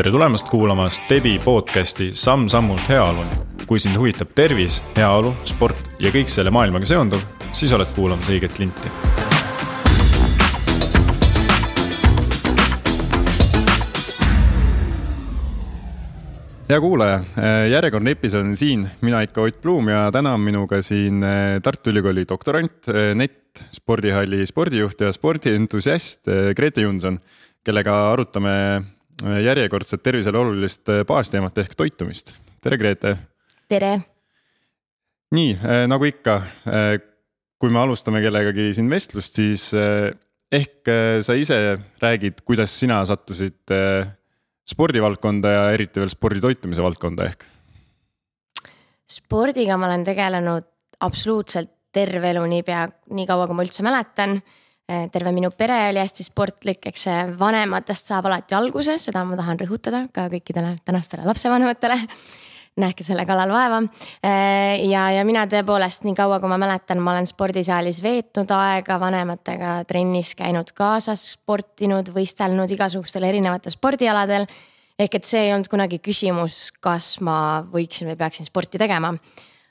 tere tulemast kuulama Stebi podcasti Samm-sammult heaoluni. kui sind huvitab tervis, heaolu, sport ja kõik selle maailmaga seonduv, siis oled kuulamas õiget linti. hea kuulaja, järjekordne episood on siin, mina ikka Ott Pluum ja täna on minuga siin eh, Tartu Ülikooli doktorant, eh, NET spordihalli spordijuht ja spordientusiast eh, Grete Junson, kellega arutame järjekordset tervisele olulist baasteemat ehk toitumist. tere, Grete. tere. nii nagu ikka, kui me alustame kellegagi siin vestlust, siis ehk sa ise räägid, kuidas sina sattusid spordivaldkonda ja eriti veel sporditoitumise valdkonda ehk? spordiga ma olen tegelenud absoluutselt terve elu niipea, nii kaua kui ma üldse mäletan. Terve minu pere oli hästi sportlik, eks vanematest saab alati alguse, seda ma tahan rõhutada ka kõikidele tänastele lapsevanematele nähke selle kallal vaeva. ja, ja mina tõepoolest nii kaua, kui ma mäletan, ma olen spordisaalis veetnud aega vanematega, trennis käinud kaasas, sportinud, võistelnud igasugustel erinevatel spordialadel. ehk et see ei olnud kunagi küsimus, kas ma võiksin või peaksin sporti tegema.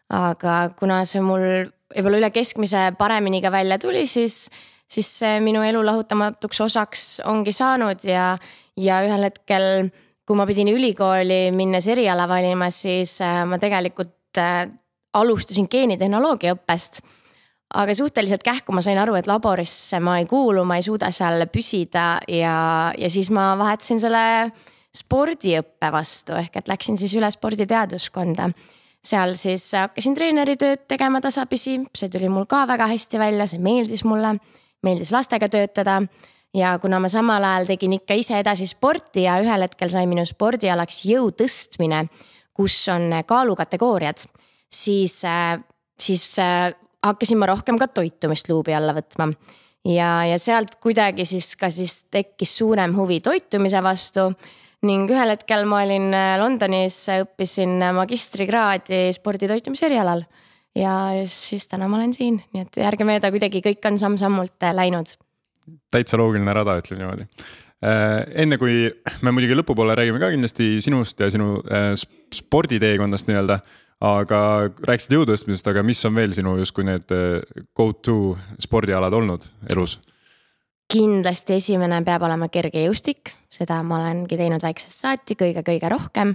aga kuna see mul võib-olla üle keskmise paremini ka välja tuli, siis, siis see minu elu lahutamatuks osaks ongi saanud ja, ja ühel hetkel kui ma pidin ülikooli minnes eriala valima, siis äh, ma tegelikult äh, alustasin geenitehnoloogia õppest. aga suhteliselt kähku ma sain aru, et laborisse ma ei kuulu, ma ei suuda seal püsida ja, ja siis ma vahetasin selle spordiõppe vastu ehk et läksin siis üle sporditeaduskonda. seal siis hakkasin treeneritööd tegema tasapisi, see tuli mul ka väga hästi välja, see meeldis mulle, meeldis lastega töötada ja kuna ma samal ajal tegin ikka ise edasi sporti ja ühel hetkel sai minu spordialaks jõu tõstmine, kus on kaalukategooriad, siis, äh, siis äh, hakkasin ma rohkem ka toitumist luubi alla võtma. ja, ja sealt kuidagi siis ka siis tekkis suurem huvi toitumise vastu ning ühel hetkel ma olin äh, Londonis, õppisin magistrikraadi sporditoitumise erialal. Ja siis täna ma olen siin, nii et järgemööda kuidagi kõik on samm-sammult läinud täitsa loogiline rada, ütleme niimoodi. Äh, enne kui me muidugi lõpupoole räägime ka kindlasti sinust ja sinu äh, sporditeekonnast nii-öelda. aga rääkisid jõutõstmisest, aga mis on veel sinu justkui need äh, go to spordialad olnud elus? kindlasti esimene peab olema kergejõustik, seda ma olengi teinud väiksest saati kõige-kõige rohkem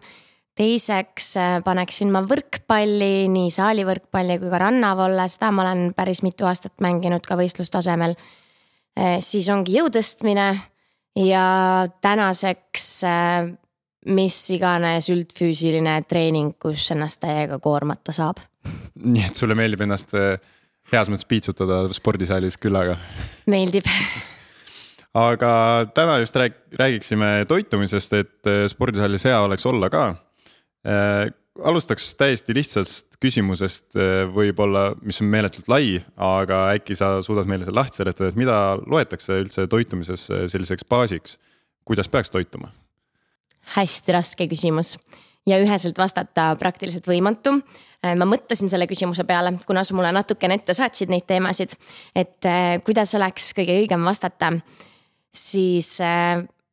teiseks paneksin ma võrkpalli, nii saalivõrkpalli kui ka rannavolle, seda ma olen päris mitu aastat mänginud ka võistlustasemel Eh, siis ongi jõu tõstmine ja tänaseks eh, mis iganes üldfüüsiline treening, kus ennast täiega koormata saab. nii et sulle meeldib ennast heas mõttes piitsutada spordisaalis küllaga? meeldib aga täna just rääg-, räägiksime toitumisest, et spordisaalis hea oleks olla ka alustaks täiesti lihtsast küsimusest, eh, võib-olla, mis on meeletult lai, aga äkki sa suudad meile selle lahti seletada, et mida loetakse üldse toitumises eh, selliseks baasiks, kuidas peaks toituma? hästi raske küsimus ja üheselt vastata praktiliselt võimatu. Ma mõtlesin selle küsimuse peale, kuna sa mulle natukene ette saatsid neid teemasid, et kuidas oleks kõige õigem vastata, siis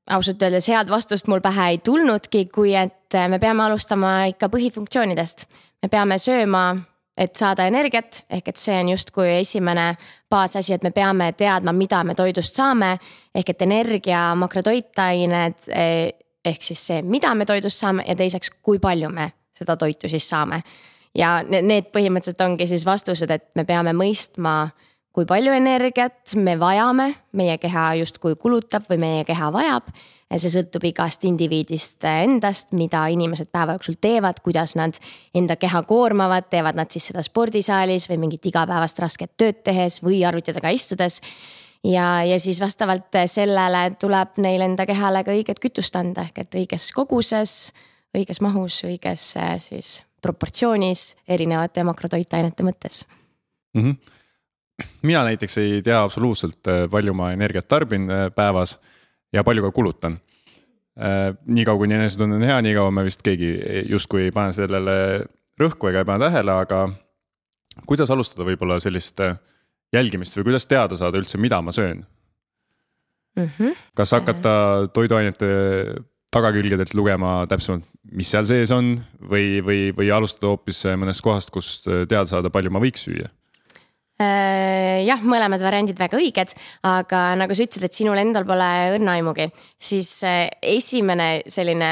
ausalt öeldes head vastust mul pähe ei tulnudki, kui et me peame alustama ikka põhifunktsioonidest. me peame sööma, et saada energiat, ehk et see on justkui esimene baasasi, et me peame teadma, mida me toidust saame. ehk et energia, makrotoitained eh, ehk siis see, mida me toidust saame ja teiseks, kui palju me seda toitu siis saame. ja need põhimõtteliselt ongi siis vastused, et me peame mõistma kui palju energiat me vajame, meie keha justkui kulutab või meie keha vajab. see sõltub igast indiviidist endast, mida inimesed päeva jooksul teevad, kuidas nad enda keha koormavad, teevad nad siis seda spordisaalis või mingit igapäevast rasket tööd tehes või arvuti taga istudes. ja, ja siis vastavalt sellele tuleb neil enda kehale ka õiget kütust anda, ehk et õiges koguses, õiges mahus, õiges siis proportsioonis erinevate makrotoitainete mõttes mm. -hmm mina näiteks ei tea absoluutselt, äh, palju ma energiat tarbin äh, päevas ja palju ka kulutan. Äh, niikaua kuni enesetunne on hea, niikaua me vist keegi justkui ei pane sellele rõhku ega ei pane tähele, aga kuidas alustada võib-olla sellist jälgimist või kuidas teada saada üldse, mida ma söön mm? -hmm. kas hakata toiduainete tagakülgedelt lugema täpsemalt, mis seal sees on või, või, või alustada hoopis mõnest kohast, kust teada saada, palju ma võiks süüa? Äh, jah, mõlemad variandid väga õiged, aga nagu sa ütlesid, et sinul endal pole õrna aimugi, siis äh, esimene selline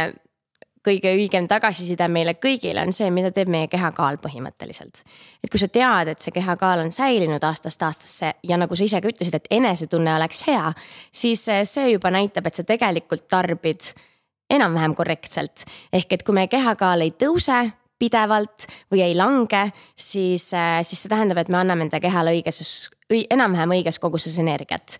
kõige õigem tagasiside meile kõigile on see, mida teeb meie kehakaal põhimõtteliselt. et kui sa tead, et see kehakaal on säilinud aastast aastasse ja nagu sa ise ka ütlesid, et enesetunne oleks hea, siis äh, see juba näitab, et sa tegelikult tarbid enam-vähem korrektselt. ehk et kui meie kehakaal ei tõuse pidevalt või ei lange, siis, äh, siis see tähendab, et me anname enda kehale õiges, enam-vähem õiges koguses energiat.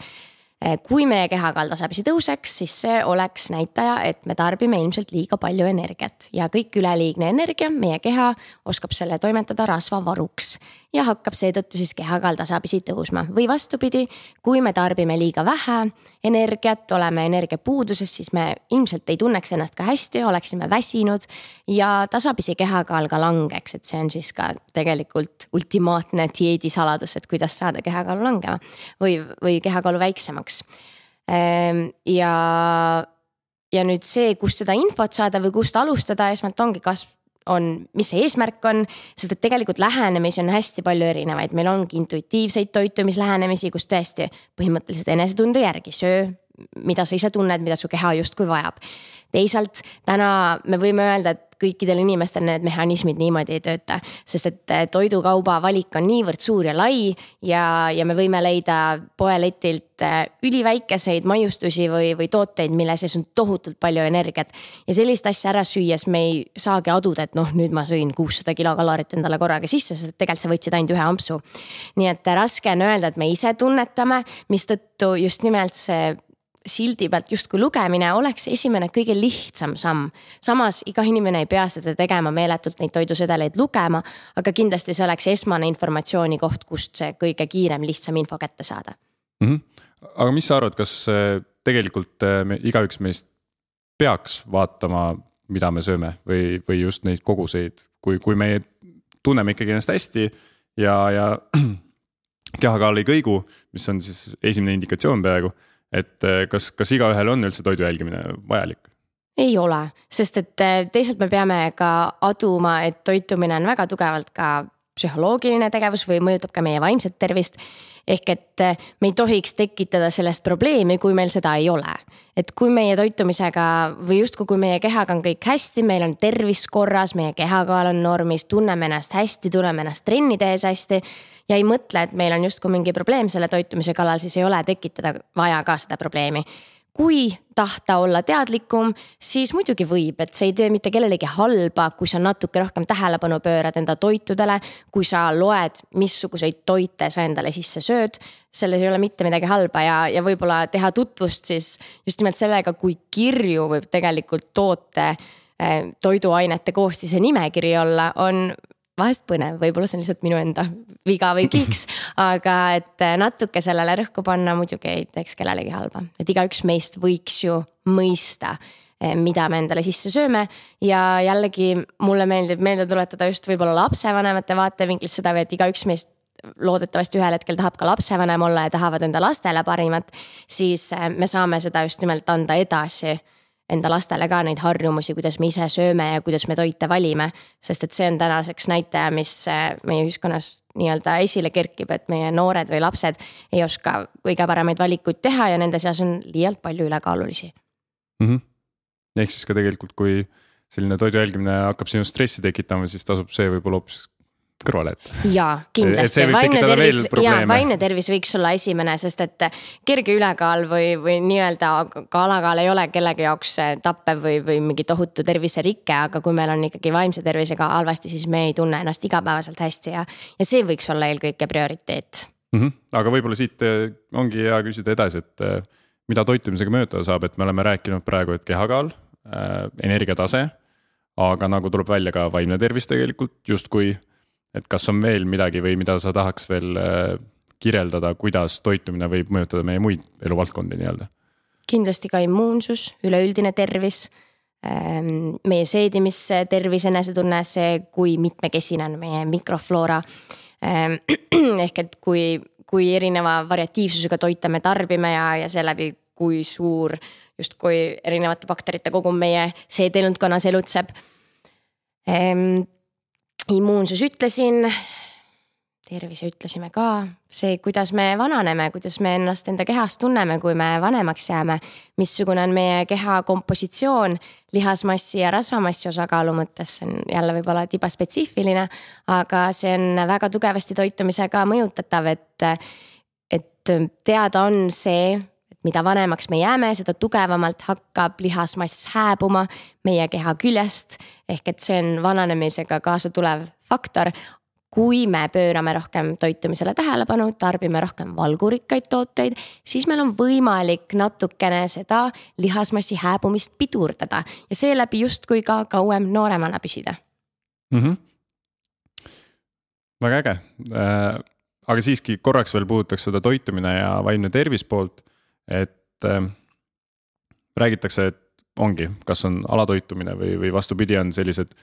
Eh, kui meie kehakaal tasapisi tõuseks, siis see oleks näitaja, et me tarbime ilmselt liiga palju energiat. Ja kõik üleliigne energia, meie keha oskab selle toimetada rasvavaruks ja hakkab seetõttu siis kehakaal tasapisi tõusma või vastupidi, kui me tarbime liiga vähe energiat, oleme energiapuuduses, siis me ilmselt ei tunneks ennast ka hästi, oleksime väsinud ja tasapisi kehakaal ka langeks, et see on siis ka tegelikult ultimaatne dieedisaladus, et kuidas saada kehakaalu langema või, või kehakaalu väiksemaks. Ehm, ja, ja nüüd see, kust seda infot saada või kust alustada, esmalt ongi, kas on, mis see eesmärk on, sest et tegelikult lähenemisi on hästi palju erinevaid, meil ongi intuitiivseid toitumislähenemisi, kus tõesti põhimõtteliselt enesetunde järgi söö, mida sa ise tunned, mida su keha justkui vajab. teisalt täna me võime öelda, et kõikidel inimestel need mehhanismid niimoodi ei tööta. sest et eh, toidukauba valik on niivõrd suur ja lai ja, ja me võime leida poeletilt eh, üliväikeseid maiustusi või, või tooteid, mille sees on tohutult palju energiat. ja sellist asja ära süües me ei saagi aduda, et noh, nüüd ma sõin kuussada kilokalorit endale korraga sisse, sest et tegelikult sa võtsid ainult ühe ampsu. nii et raske on öelda, et me ise tunnetame, mistõttu just nimelt see sildi pealt justkui lugemine oleks esimene kõige lihtsam samm. samas iga inimene ei pea seda tegema meeletult neid toidusedeleid lugema, aga kindlasti see oleks esmane informatsiooni koht, kust see kõige kiirem, lihtsam info kätte saada mm. -hmm. aga mis sa arvad, kas tegelikult äh, me igaüks meist peaks vaatama, mida me sööme või, või just neid koguseid, kui, kui me tunneme ikkagi ennast hästi ja, ja kehakaal ei kõigu, mis on siis esimene indikatsioon peaaegu et eh, kas, kas igaühel on üldse toidu jälgimine vajalik? ei ole, sest et eh, teisalt me peame ka aduma, et toitumine on väga tugevalt ka psühholoogiline tegevus või mõjutab ka meie vaimset tervist. ehk et eh, me ei tohiks tekitada sellest probleemi, kui meil seda ei ole. et kui meie toitumisega või justkui, kui meie kehaga on kõik hästi, meil on tervis korras, meie kehakaal on normis, tunneme ennast hästi, tunneme ennast trenni tehes hästi ja ei mõtle, et meil on justkui mingi probleem selle toitumise kallal, siis ei ole tekitada vaja ka seda probleemi. kui tahta olla teadlikum, siis muidugi võib, et see ei tee mitte kellelegi halba, kui sa natuke rohkem tähelepanu pöörad enda toitudele. kui sa loed, missuguseid toite sa endale sisse sööd, selles ei ole mitte midagi halba ja, ja võib-olla teha tutvust siis just nimelt sellega, kui kirju võib tegelikult toote eh, toiduainete koostise nimekiri olla, on vahest põnev, võib-olla see on lihtsalt minu enda viga või kiiks. aga et natuke sellele rõhku panna muidugi ei teeks kellelegi halba, et igaüks meist võiks ju mõista eh, mida me endale sisse sööme ja jällegi mulle meeldib meelde tuletada just võib-olla lapsevanemate vaatevinklist seda et igaüks meist loodetavasti ühel hetkel tahab ka lapsevanem olla ja tahavad enda lastele parimat, siis eh, me saame seda just nimelt anda edasi enda lastele ka neid harjumusi, kuidas me ise sööme ja kuidas me toite valime. sest et see on tänaseks näitaja, mis äh, meie ühiskonnas nii-öelda esile kerkib, et meie noored või lapsed ei oska kõige paremaid valikuid teha ja nende seas on liialt palju ülekaalulisi mm. -hmm. ehk siis ka tegelikult, kui selline toidu jälgimine hakkab sinus stressi tekitama, siis tasub see võib-olla hoopis kõrvale jätta. jaa, kindlasti, vaimne tervis, jaa, vaimne tervis võiks olla esimene, sest et kerge ülekaal või, või nii-öelda ka alakaal ei ole kellegi jaoks tappev või, või mingi tohutu terviserike, aga kui meil on ikkagi vaimse tervisega halvasti, siis me ei tunne ennast igapäevaselt hästi ja, ja see võiks olla eelkõige prioriteet mm. -hmm. aga võib-olla siit eh, ongi hea küsida edasi, et eh, mida toitumisega mööda saab, et me oleme rääkinud praegu, et kehakaal äh,, energiatase, aga nagu tuleb välja ka vaimne tervis tegelikult justkui et kas on veel midagi või mida sa tahaks veel äh, kirjeldada, kuidas toitumine võib mõjutada meie muid eluvaldkondi nii-öelda? kindlasti ka immuunsus, üleüldine tervis, ähm, meie seedimistervis, enesetunne, see, kui mitmekesine on meie mikrofloora. Ähm, ehk et kui, kui erineva variatiivsusega toite me tarbime ja, ja seeläbi, kui suur justkui erinevate bakterite kogum meie seedelundkonnas elutseb ehm,. Immuunsus ütlesin, tervise ütlesime ka, see, kuidas me vananeme, kuidas me ennast enda kehas tunneme, kui me vanemaks jääme. missugune on meie keha kompositsioon lihasmassi ja rasvamassi osakaalu mõttes, see on jälle võib-olla tiba spetsiifiline. aga see on väga tugevasti toitumisega mõjutatav, et, et teada on see, mida vanemaks me jääme, seda tugevamalt hakkab lihasmass hääbuma meie keha küljest. ehk et see on vananemisega kaasa tulev faktor, kui me pöörame rohkem toitumisele tähelepanu, tarbime rohkem valgurikkaid tooteid, siis meil on võimalik natukene seda lihasmassi hääbumist pidurdada ja seeläbi justkui ka kauem nooremana püsida mm. -hmm. väga äge äh,, aga siiski korraks veel puudutaks seda toitumine ja vaimne tervis poolt, et äh, räägitakse, et ongi, kas on alatoitumine või, või vastupidi, on sellised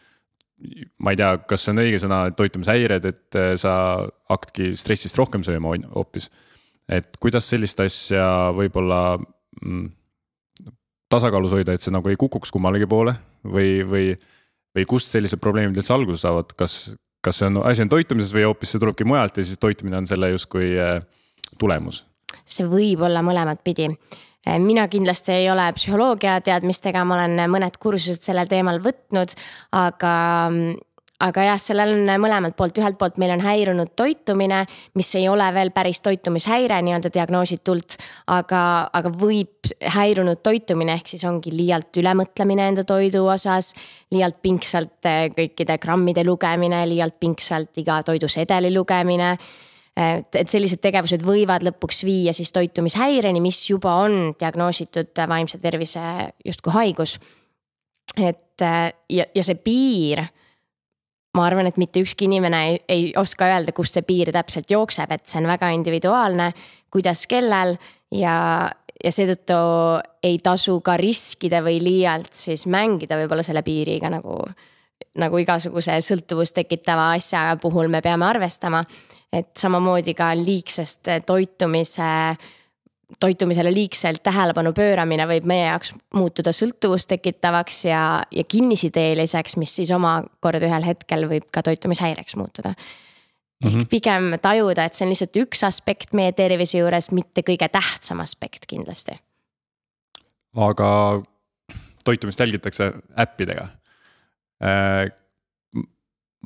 ma ei tea, kas see on õige sõna, toitumishäired, et äh, sa hakkadki stressist rohkem sööma hoopis. et kuidas sellist asja võib-olla mm, tasakaalus hoida, et see nagu ei kukuks kummalegi poole või, või, või kust sellised probleemid üldse alguse saavad, kas, kas see on, asi on toitumises või hoopis see tulebki mujalt ja siis toitumine on selle justkui äh, tulemus? See võib olla mõlemat pidi Eh, mina kindlasti ei ole psühholoogia teadmistega, ma olen mõned kursused sellel teemal võtnud, aga aga jah, sellel on mõlemalt poolt, ühelt poolt meil on häirunud toitumine, mis ei ole veel päris toitumishäire nii-öelda diagnoositult. aga, aga võib häirunud toitumine ehk siis ongi liialt ülemõtlemine enda toidu osas. liialt pingsalt eh, kõikide grammide lugemine, liialt pingsalt iga toidusedeli lugemine et, sellised tegevused võivad lõpuks viia siis toitumishäireni, mis juba on diagnoositud vaimse tervise justkui haigus. et ja, ja see piir ma arvan, et mitte ükski inimene ei, ei oska öelda, kust see piir täpselt jookseb, et see on väga individuaalne, kuidas, kellel ja, ja seetõttu ei tasu ka riskida või liialt siis mängida võib-olla selle piiriga nagu, nagu igasuguse sõltuvust tekitava asja puhul me peame arvestama et samamoodi ka liigsest toitumise, toitumisele liigselt tähelepanu pööramine võib meie jaoks muutuda sõltuvust tekitavaks ja, ja kinnisideeliseks, mis siis omakorda ühel hetkel võib ka toitumishäireks muutuda. ehk mm -hmm. pigem tajuda, et see on lihtsalt üks aspekt meie tervise juures, mitte kõige tähtsam aspekt kindlasti. aga toitumist jälgitakse äppidega äh,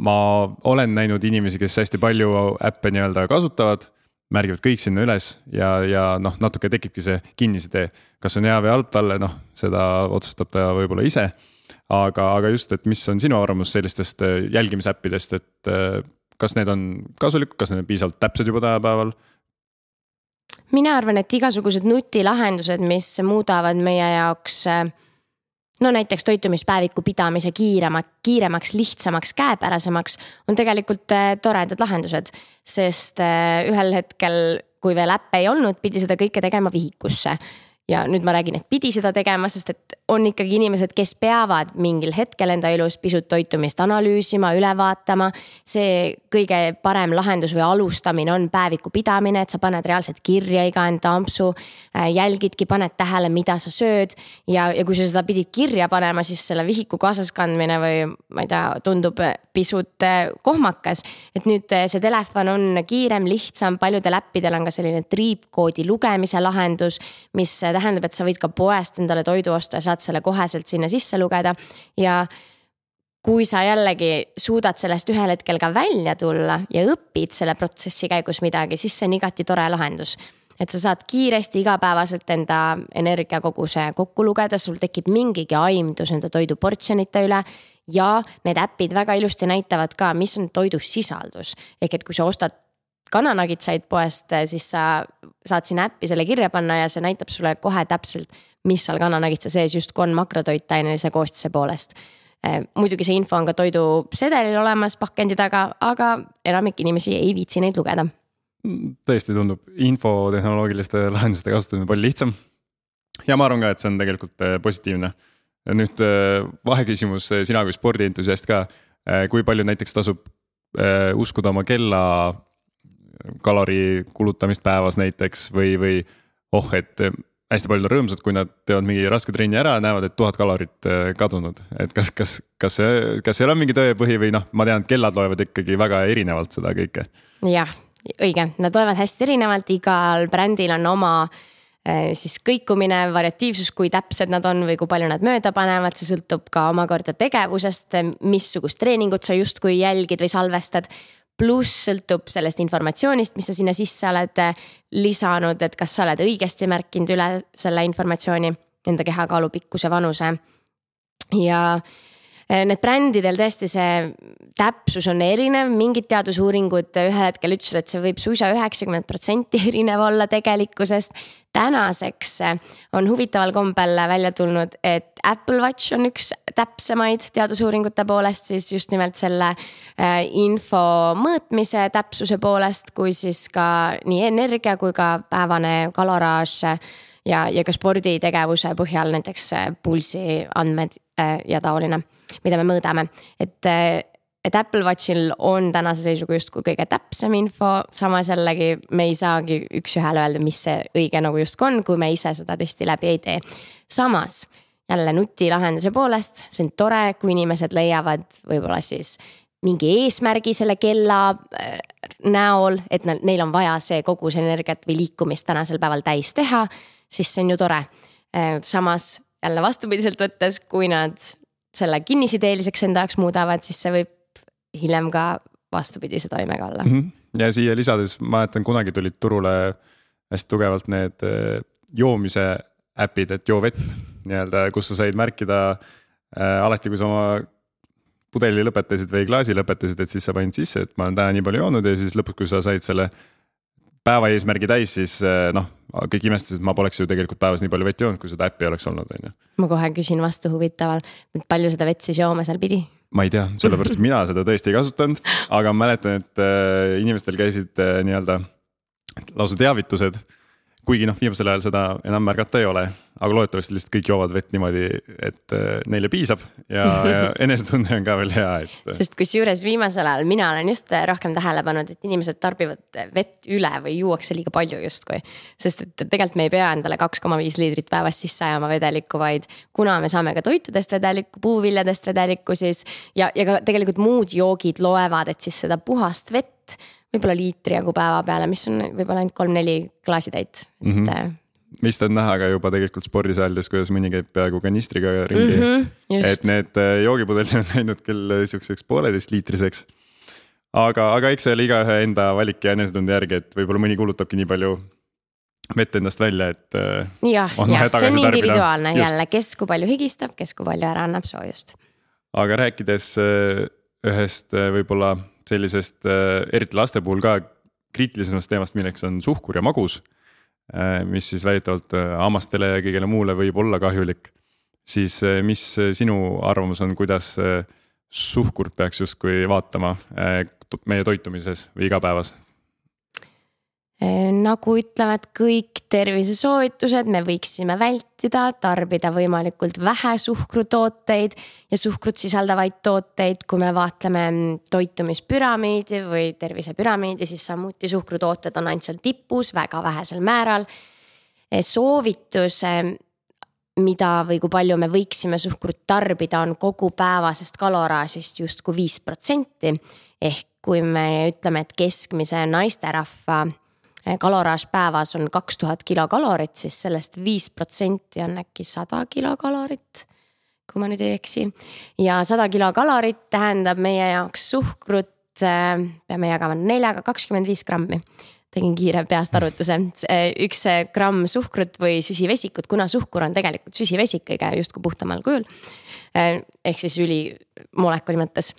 ma olen näinud inimesi, kes hästi palju äppe nii-öelda kasutavad, märgivad kõik sinna üles ja, ja noh, natuke tekibki see kinnisidee, kas on hea või halb talle, noh, seda otsustab ta võib-olla ise. aga, aga just, et mis on sinu arvamus sellistest äh, jälgimisäppidest, et äh, kas need on kasulikud, kas need on piisavalt täpsed juba tänapäeval? mina arvan, et igasugused nutilahendused, mis muudavad meie jaoks äh, no näiteks toitumispäeviku pidamise kiirema, kiiremaks, lihtsamaks, käepärasemaks on tegelikult äh, toredad lahendused. sest äh, ühel hetkel, kui veel äppe ei olnud, pidi seda kõike tegema vihikusse ja nüüd ma räägin, et pidi seda tegema, sest et on ikkagi inimesed, kes peavad mingil hetkel enda elus pisut toitumist analüüsima, üle vaatama. see kõige parem lahendus või alustamine on päeviku pidamine, et sa paned reaalselt kirja iga enda ampsu. Äh, jälgidki, paned tähele, mida sa sööd ja, ja kui sa seda pidid kirja panema, siis selle vihiku kaasas kandmine või ma ei tea, tundub pisut äh, kohmakas. et nüüd äh, see telefon on kiirem, lihtsam, paljudel äppidel on ka selline triipkoodi lugemise lahendus, mis tähendab, et sa võid ka poest endale toidu osta ja saad selle koheselt sinna sisse lugeda ja kui sa jällegi suudad sellest ühel hetkel ka välja tulla ja õpid selle protsessi käigus midagi, siis see on igati tore lahendus. et sa saad kiiresti igapäevaselt enda energiakoguse kokku lugeda, sul tekib mingigi aimdus enda toiduportsjonite üle. ja need äpid väga ilusti näitavad ka, mis on toidu sisaldus, ehk et kui sa ostad kananagitsaid poest, siis sa saad sinna äppi selle kirja panna ja see näitab sulle kohe täpselt, mis seal kananagitsa sees justkui on makrotoitainelise koostise poolest. Eh, muidugi see info on ka toidusedelil olemas pakendi taga, aga enamik inimesi ei viitsi neid lugeda. tõesti tundub infotehnoloogiliste lahenduste kasutamine palju lihtsam. ja ma arvan ka, et see on tegelikult eh, positiivne. nüüd eh, vaheküsimus, sina kui spordientusiast ka, kui palju näiteks tasub uskuda oma kella kalori kulutamist päevas näiteks või, või oh, et hästi paljud on rõõmsad, kui nad teevad mingi raske trenni ära ja näevad, et tuhat kalorit äh, kadunud. et kas, kas, kas see, kas seal on mingi tõepõhi või noh, ma tean, et kellad loevad ikkagi väga erinevalt seda kõike. jah, õige, nad loevad hästi erinevalt, igal brändil on oma äh, siis kõikumine, variatiivsus, kui täpsed nad on või kui palju nad mööda panevad, see sõltub ka omakorda tegevusest, missugust treeningut sa justkui jälgid või salvestad pluss sõltub sellest informatsioonist, mis sa sinna sisse oled äh, lisanud, et kas sa oled õigesti märkinud üle selle informatsiooni, enda kehakaalu, pikkuse, vanuse. ja need brändidel tõesti see täpsus on erinev, mingid teadusuuringud ühel hetkel ütlesid, et see võib suisa üheksakümmend protsenti erinev olla tegelikkusest. Tänaseks on huvitaval kombel välja tulnud, et Apple Watch on üks täpsemaid teadusuuringute poolest siis just nimelt selle info mõõtmise täpsuse poolest, kui siis ka nii energia kui ka päevane kaloraaž ja, ja ka sporditegevuse põhjal näiteks pulsi andmed ja taoline, mida me mõõdame, et et Apple Watchil on tänase seisuga justkui kõige täpsem info, samas jällegi me ei saagi üks-ühele öelda, mis see õige nagu justkui on, kui me ise seda testi läbi ei tee. samas jälle nutilahenduse poolest, see on tore, kui inimesed leiavad võib-olla siis mingi eesmärgi selle kella äh, näol, et neil on vaja see kogus energiat või liikumist tänasel päeval täis teha, siis see on ju tore. Äh, samas jälle vastupidiselt võttes, kui nad selle kinnisideeliseks enda jaoks muudavad, siis see võib hiljem ka vastupidise toimega olla mm. -hmm. ja siia lisades, ma mäletan, kunagi tulid turule hästi tugevalt need äh, joomise äpid, et joo vett nii-öelda, kus sa said märkida äh, alati, kui sa oma pudeli lõpetasid või klaasi lõpetasid, et siis sa panid sisse, et ma olen täna nii palju joonud ja siis lõpuks, kui sa said selle päeva eesmärgi täis, siis äh, noh, kõik imestasid, et ma poleks ju tegelikult päevas nii palju vett joonud, kui seda äppi oleks olnud, on ju. ma kohe küsin vastu huvitaval, palju seda vett siis jooma seal pidi? ma ei tea, sellepärast et mina seda tõesti ei kasutanud, aga mäletan, et äh, inimestel käisid äh, nii-öelda lausa teavitused kuigi noh, viimasel ajal seda enam märgata ei ole, aga loodetavasti lihtsalt kõik joovad vett niimoodi, et äh, neile piisab ja, ja enesetunne on ka veel hea, et. sest kusjuures viimasel ajal mina olen just rohkem tähele pannud, et inimesed tarbivad vett üle või juuakse liiga palju justkui. sest et tegelikult me ei pea endale kaks koma viis liitrit päevas sisse ajama vedelikku, vaid kuna me saame ka toitudest vedelikku, puuviljadest vedelikku, siis ja, ja ka tegelikult muud joogid loevad, et siis seda puhast vett võib-olla liitri jagu päeva peale, mis on võib-olla ainult kolm-neli klaasitäit mm, -hmm. et äh, vist on näha ka juba tegelikult spordisaalides, kuidas mõni käib peaaegu kanistriga ringi mm. -hmm, et need äh, joogipudelid on läinud küll sihukeseks pooleteistliitriseks. aga, aga eks see ole igaühe enda valik ja enesetunde järgi, et võib-olla mõni kulutabki nii palju vett endast välja, et. Äh, jah, jah, see on individuaalne just. jälle, kes kui palju higistab, kes kui palju ära annab soojust. aga rääkides ühest võib-olla sellisest, äh, eriti laste puhul ka kriitilisemast teemast, milleks on suhkur ja magus. Äh, mis siis väidetavalt äh, hammastele ja kõigele muule võib olla kahjulik. siis mis sinu arvamus on, kuidas suhkurt peaks justkui vaatama meie toitumises või igapäevas? Nagu ütlevad kõik tervisesoovitused, me võiksime vältida, tarbida võimalikult vähe suhkrutooteid ja suhkrut sisaldavaid tooteid, kui me vaatleme toitumispüramiidi või tervisepüramiidi, siis samuti suhkrutooted on ainult seal tipus väga vähesel määral. soovitus, mida või kui palju me võiksime suhkrut tarbida, on kogu päevasest kaloraažist justkui viis protsenti. ehk kui me ütleme, et keskmise naisterahva kaloraaž päevas on kaks tuhat kilokalorit, siis sellest viis protsenti on äkki sada kilokalorit. kui ma nüüd ei eksi ja sada kilokalorit tähendab meie jaoks suhkrut, eh, peame jagama neljaga, kakskümmend viis grammi tegin kiire peast arvutuse, üks gramm suhkrut või süsivesikut, kuna suhkur on tegelikult süsivesik kõige justkui puhtamal kujul. Eh, ehk siis ülimolekuli mõttes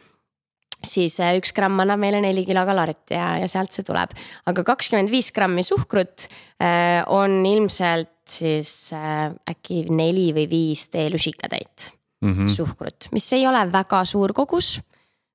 siis äh, üks gramm annab meile neli kilokalorit ja, ja sealt see tuleb. aga kakskümmend viis grammi suhkrut äh, on ilmselt siis äh, äkki neli või viis teelusikatäit mm -hmm. suhkrut, mis ei ole väga suur kogus.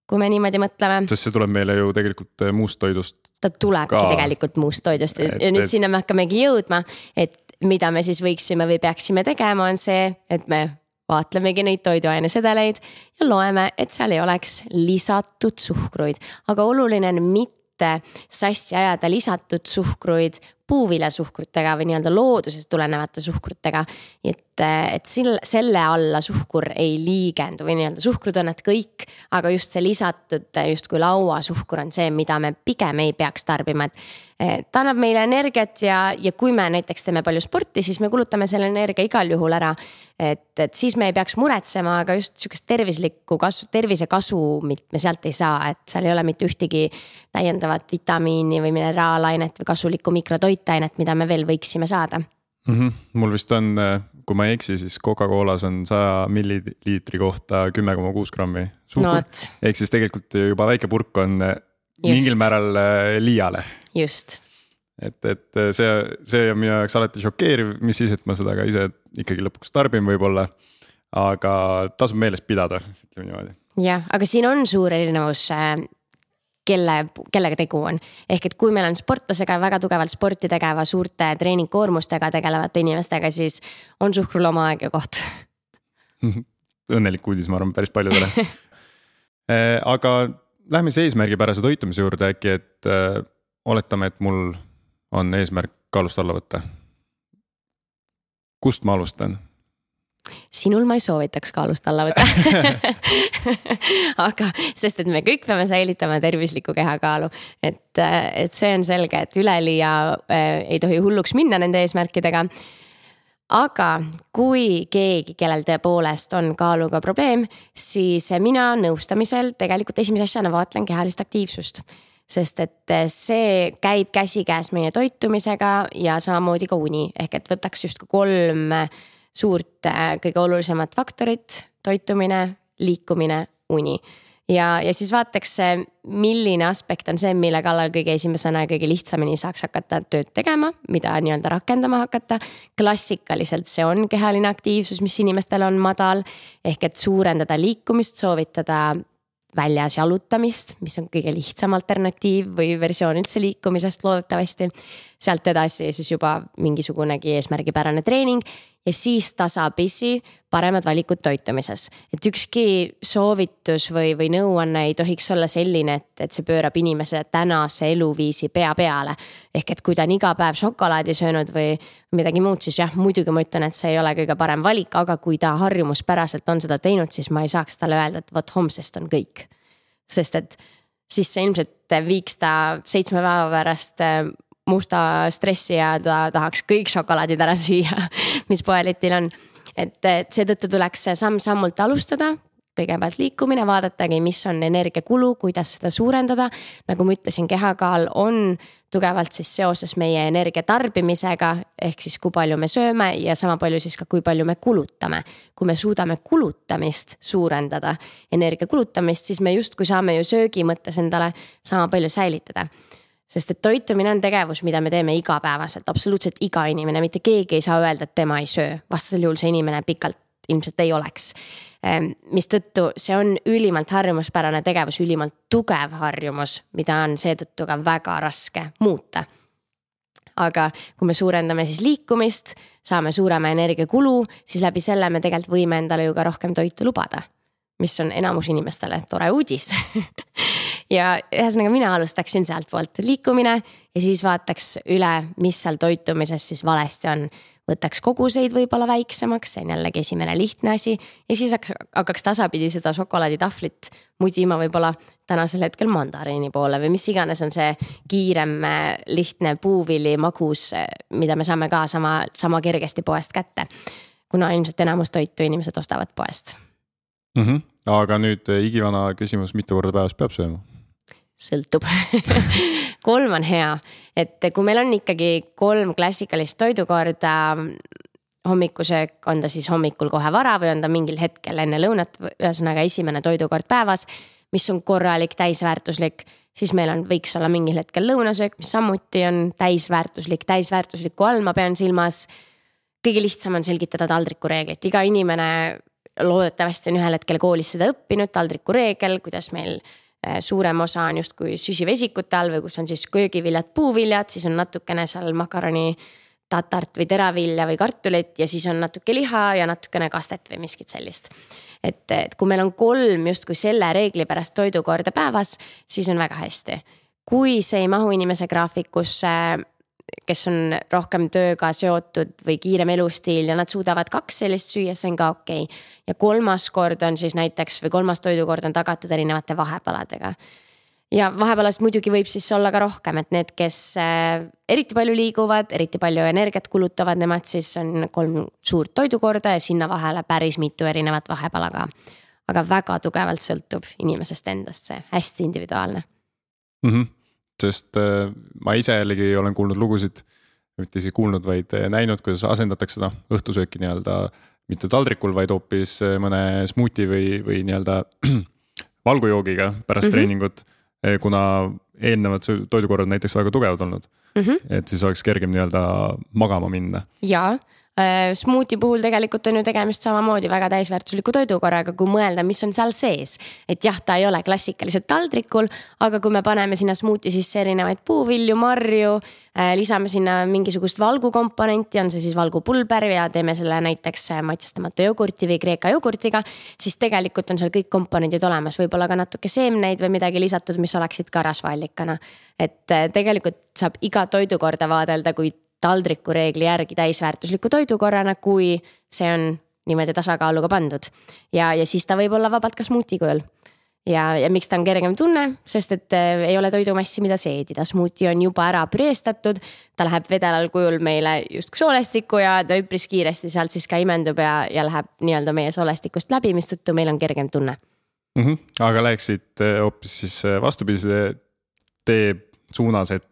kui me niimoodi mõtleme. sest see tuleb meile ju tegelikult muust toidust. ta tulebki ka. tegelikult muust toidust et, ja nüüd et... sinna me hakkamegi jõudma, et mida me siis võiksime või peaksime tegema, on see, et me vaatlemegi neid toiduainesedeleid ja loeme, et seal ei oleks lisatud suhkruid, aga oluline on mitte sassi ajada lisatud suhkruid puuviljasuhkrutega või nii-öelda loodusest tulenevate suhkrutega. et, et selle, selle alla suhkur ei liigendu või nii-öelda suhkrud on need kõik, aga just see lisatud justkui lauasuhkur on see, mida me pigem ei peaks tarbima, et ta annab meile energiat ja, ja kui me näiteks teeme palju sporti, siis me kulutame selle energia igal juhul ära. et, et siis me ei peaks muretsema, aga just sihukest tervislikku kasu, tervisekasumit me sealt ei saa, et seal ei ole mitte ühtegi täiendavat vitamiini või mineraalainet või kasulikku mikrotoitainet, mida me veel võiksime saada mm. -hmm. mul vist on, kui ma ei eksi, siis Coca-Colas on saja milliliitri kohta kümme koma kuus grammi suhkur no,. ehk siis tegelikult juba väike purk on Just. mingil määral äh, liiale just. et, et see, see on minu jaoks alati šokeeriv, mis siis, et ma seda ka ise ikkagi lõpuks tarbin võib-olla. aga tasub meeles pidada, ütleme niimoodi. jah, aga siin on suur erinevus äh, kelle, kellega tegu on. ehk et kui meil on sportlasega väga tugevalt sporti tegeva, suurte treeningkoormustega tegelevate inimestega, siis on suhkrul oma aeg ja koht õnnelik uudis, ma arvan, päris paljudele äh, aga lähme siis eesmärgipärase toitumise juurde äkki, et äh, oletame, et mul on eesmärk kaalust alla võtta. kust ma alustan? Sinul ma ei soovitaks kaalust alla võtta aga, sest et me kõik peame säilitama tervislikku kehakaalu, et, et see on selge, et üleliia äh, ei tohi hulluks minna nende eesmärkidega. Aga kui keegi, kellel tõepoolest on kaaluga probleem, siis mina nõustamisel tegelikult esimese asjana vaatlen kehalist aktiivsust. Sest et see käib käsikäes meie toitumisega ja samamoodi ka uni, ehk et võtaks justkui kolm suurt eh, kõige olulisemat faktorit, toitumine, liikumine, uni ja, ja siis vaataks, milline aspekt on see, mille kallal kõige esimesena ja kõige lihtsamini saaks hakata tööd tegema, mida nii-öelda rakendama hakata. klassikaliselt see on kehaline aktiivsus, mis inimestel on madal ehk et suurendada liikumist, soovitada väljas jalutamist, mis on kõige lihtsam alternatiiv või versioon üldse liikumisest loodetavasti. sealt edasi siis juba mingisugunegi eesmärgipärane treening ja siis tasapisi paremad valikud toitumises. et ükski soovitus või, või nõuanne ei tohiks olla selline, et, et see pöörab inimese tänase eluviisi pea peale. ehk et kui ta on iga päev šokolaadi söönud või midagi muud, siis jah, muidugi ma ütlen, et see ei ole kõige parem valik, aga kui ta harjumuspäraselt on seda teinud, siis ma ei saaks talle öelda, et vot homsest on kõik. sest et siis see ilmselt viiks ta seitsme päeva pärast musta stressi ja ta tahaks kõik šokolaadid ära süüa, mis poeletil on. et, et seetõttu tuleks samm-sammult alustada, kõigepealt liikumine, vaadatagi, mis on energiakulu, kuidas seda suurendada. nagu ma ütlesin, kehakaal on tugevalt siis seoses meie energia tarbimisega, ehk siis kui palju me sööme ja sama palju siis ka, kui palju me kulutame. kui me suudame kulutamist suurendada, energia kulutamist, siis me justkui saame ju söögi mõttes endale sama palju säilitada sest et toitumine on tegevus, mida me teeme igapäevaselt, absoluutselt iga inimene, mitte keegi ei saa öelda, et tema ei söö, vastasel juhul see inimene pikalt ilmselt ei oleks. Ehm, mistõttu see on ülimalt harjumuspärane tegevus, ülimalt tugev harjumus, mida on seetõttu ka väga raske muuta. aga kui me suurendame siis liikumist, saame suurema energiakulu, siis läbi selle me tegelikult võime endale ju ka rohkem toitu lubada mis on enamus inimestele tore uudis ja ühesõnaga, mina alustaksin sealtpoolt liikumine ja siis vaataks üle, mis seal toitumises siis valesti on. võtaks koguseid võib-olla väiksemaks, see on jällegi esimene lihtne asi ja siis hakkaks, hakkaks tasapidi seda šokolaaditahvlit mudima võib-olla tänasel hetkel mandariini poole või mis iganes on see kiirem, lihtne puuvili, magus, mida me saame ka sama, sama kergesti poest kätte. kuna ilmselt enamus toitu inimesed ostavad poest mm. -hmm. aga nüüd eh, igivana küsimus, mitu korda päevas peab sööma? sõltub kolm on hea, et kui meil on ikkagi kolm klassikalist toidukorda hommikusöök, on ta siis hommikul kohe vara või on ta mingil hetkel enne lõunat, ühesõnaga esimene toidukord päevas, mis on korralik, täisväärtuslik, siis meil on, võiks olla mingil hetkel lõunasöök, mis samuti on täisväärtuslik, täisväärtusliku all ma pean silmas. kõige lihtsam on selgitada taldrikureeglit, iga inimene loodetavasti on ühel hetkel koolis seda õppinud, taldrikureegel, kuidas meil äh, suurem osa on justkui süsivesikute all või kus on siis köögiviljad, puuviljad, siis on natukene seal makaroni tatart või teravilja või kartulit ja siis on natuke liha ja natukene kastet või miskit sellist. et, et kui meil on kolm justkui selle reegli pärast toidukorda päevas, siis on väga hästi. kui see ei mahu inimese graafikusse kes on rohkem tööga seotud või kiirem elustiil ja nad suudavad kaks sellist süüa, see on ka okei okay.. ja kolmas kord on siis näiteks või kolmas toidukord on tagatud erinevate vahepaladega. ja vahepalast muidugi võib siis olla ka rohkem, et need, kes äh, eriti palju liiguvad, eriti palju energiat kulutavad, nemad siis on kolm suurt toidukorda ja sinna vahele päris mitu erinevat vahepala ka. aga väga tugevalt sõltub inimesest endast see, hästi individuaalne mm. -hmm sest äh, ma ise jällegi olen kuulnud lugusid, mitte isegi kuulnud, vaid äh, näinud, kuidas asendatakse noh, õhtusööki nii-öelda mitte taldrikul, vaid hoopis äh, mõne smuuti või, või nii-öelda valgujoogiga pärast mm -hmm. treeningut. kuna eelnevad toidukorrad näiteks väga tugevad olnud mm, -hmm. et siis oleks kergem nii-öelda magama minna. jaa smuuti puhul tegelikult on ju tegemist samamoodi väga täisväärtusliku toidukorraga, kui mõelda, mis on seal sees. et jah, ta ei ole klassikaliselt taldrikul, aga kui me paneme sinna smuuti sisse erinevaid puuvilju, marju, äh, lisame sinna mingisugust valgukomponenti, on see siis valgupulber ja teeme selle näiteks maitsestamata jogurti või kreeka jogurtiga. siis tegelikult on seal kõik komponendid olemas, võib-olla ka natuke seemneid või midagi lisatud, mis oleksid ka rasvaallikana. et äh, tegelikult saab iga toidukorda vaadelda kui taldriku reegli järgi täisväärtusliku toidukorrana, kui see on niimoodi tasakaaluga pandud. ja, ja siis ta võib olla vabalt ka smuuti kujul. ja, ja miks ta on kergem tunne, sest et äh, ei ole toidumassi, mida seedida, smuuti on juba ära püreestatud. ta läheb vedelal kujul meile justkui soolestikku ja ta üpris kiiresti sealt siis ka imendub ja, ja läheb nii-öelda meie soolestikust läbi, mistõttu meil on kergem tunne mm. -hmm. aga läheksid äh, hoopis siis äh, vastupidise tee suunas, et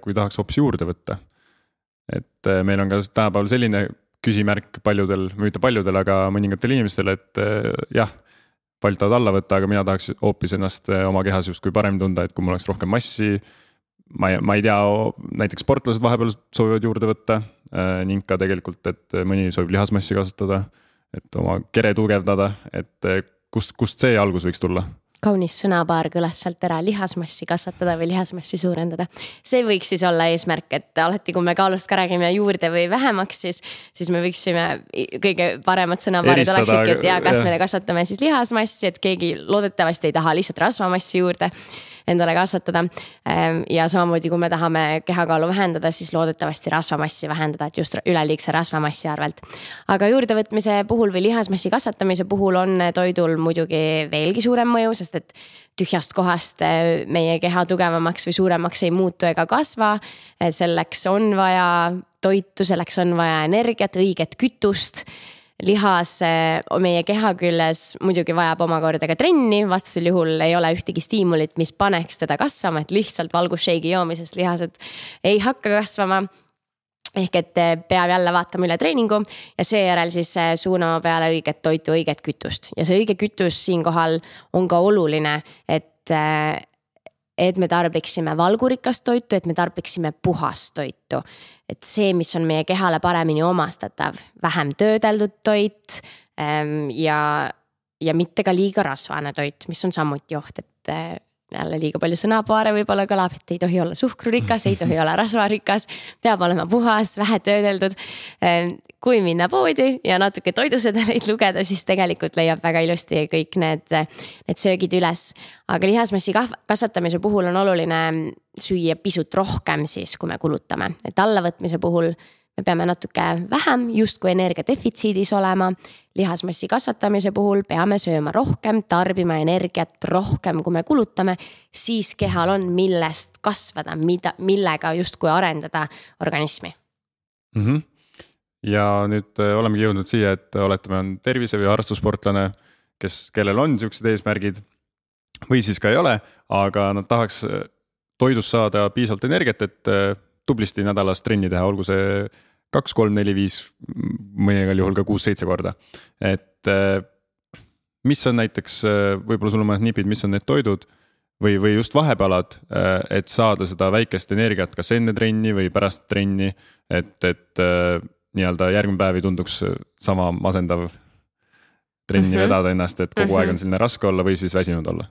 kui tahaks hoopis juurde võtta et äh, meil on ka tänapäeval selline küsimärk paljudel, mitte paljudel, aga mõningatel inimestel, et äh, jah. paljud tahavad alla võtta, aga mina tahaks hoopis ennast äh, oma kehas justkui paremini tunda, et kui mul oleks rohkem massi. ma ei, ma ei tea, näiteks sportlased vahepeal soovivad juurde võtta ning ka tegelikult, et mõni soovib lihasmassi kasvatada. et oma kere tugevdada, et kust, kust see algus võiks tulla kaunis sõnapaar kõlas sealt ära, lihasmassi kasvatada või lihasmassi suurendada. see võiks siis olla eesmärk, et alati, kui me kaalust ka räägime juurde või vähemaks, siis, siis me võiksime kõige paremad sõnapaarid oleksidki, et ja kas me kasvatame siis lihasmassi, et keegi loodetavasti ei taha lihtsalt rasvamassi juurde endale kasvatada. Ehm, ja samamoodi, kui me tahame kehakaalu vähendada, siis loodetavasti rasvamassi vähendada, et just üleliigse rasvamassi arvelt. aga juurdevõtmise puhul või lihasmassi kasvatamise puhul on toidul muidugi veelgi suurem mõju, sest et tühjast kohast eh, meie keha tugevamaks või suuremaks ei muutu ega kasva. selleks on vaja toitu, selleks on vaja energiat, õiget kütust lihas meie keha küljes muidugi vajab omakorda ka trenni, vastasel juhul ei ole ühtegi stiimulit, mis paneks teda kasvama, et lihtsalt valgusshake'i joomisest lihased ei hakka kasvama. Ehk et peab jälle vaatama üle treeningu ja seejärel siis suunama peale õiget toitu, õiget kütust. Ja see õige kütus siinkohal on ka oluline, et et me tarbiksime valgurikast toitu, et me tarbiksime puhast toitu. Et see, mis on meie kehale paremini omastatav, vähem töödeldud toit ähm, ja, ja mitte ka liiga rasvane toit, mis on samuti oht, et äh, jälle liiga palju sõnapaare võib-olla kõlab, et ei tohi olla suhkrurikas, ei tohi olla rasvarikas, peab olema puhas, vähe töödeldud. Ehm, kui minna poodi ja natuke toidusedeleid lugeda, siis tegelikult leiab väga ilusti kõik need, need söögid üles. aga lihasmassi kasvatamise puhul on oluline süüa pisut rohkem siis, kui me kulutame, et allavõtmise puhul me peame natuke vähem justkui energiadefitsiidis olema. Lihasmassi kasvatamise puhul peame sööma rohkem, tarbima energiat rohkem, kui me kulutame, siis kehal on, millest kasvada, mida, millega justkui arendada organismi mm. -hmm. ja nüüd äh, olemegi jõudnud siia, et oletame, on tervise või harrastussportlane, kes, kellel on siuksed eesmärgid või siis ka ei ole, aga nad tahaks äh, toidust saada piisavalt energiat, et äh, tublisti nädalas trenni teha, olgu see kaks, kolm, neli, viis, mõningal juhul ka kuus-seitse korda. et äh, mis on näiteks, äh, võib-olla sul on mõned nipid, mis on need toidud või, või just vahepalad, äh, et saada seda väikest energiat, kas enne trenni või pärast trenni. et, et nii-öelda järgmine päev ei tunduks sama masendav trenni mm -hmm. vedada ennast, et kogu mm -hmm. aeg on selline raske olla või siis väsinud olla.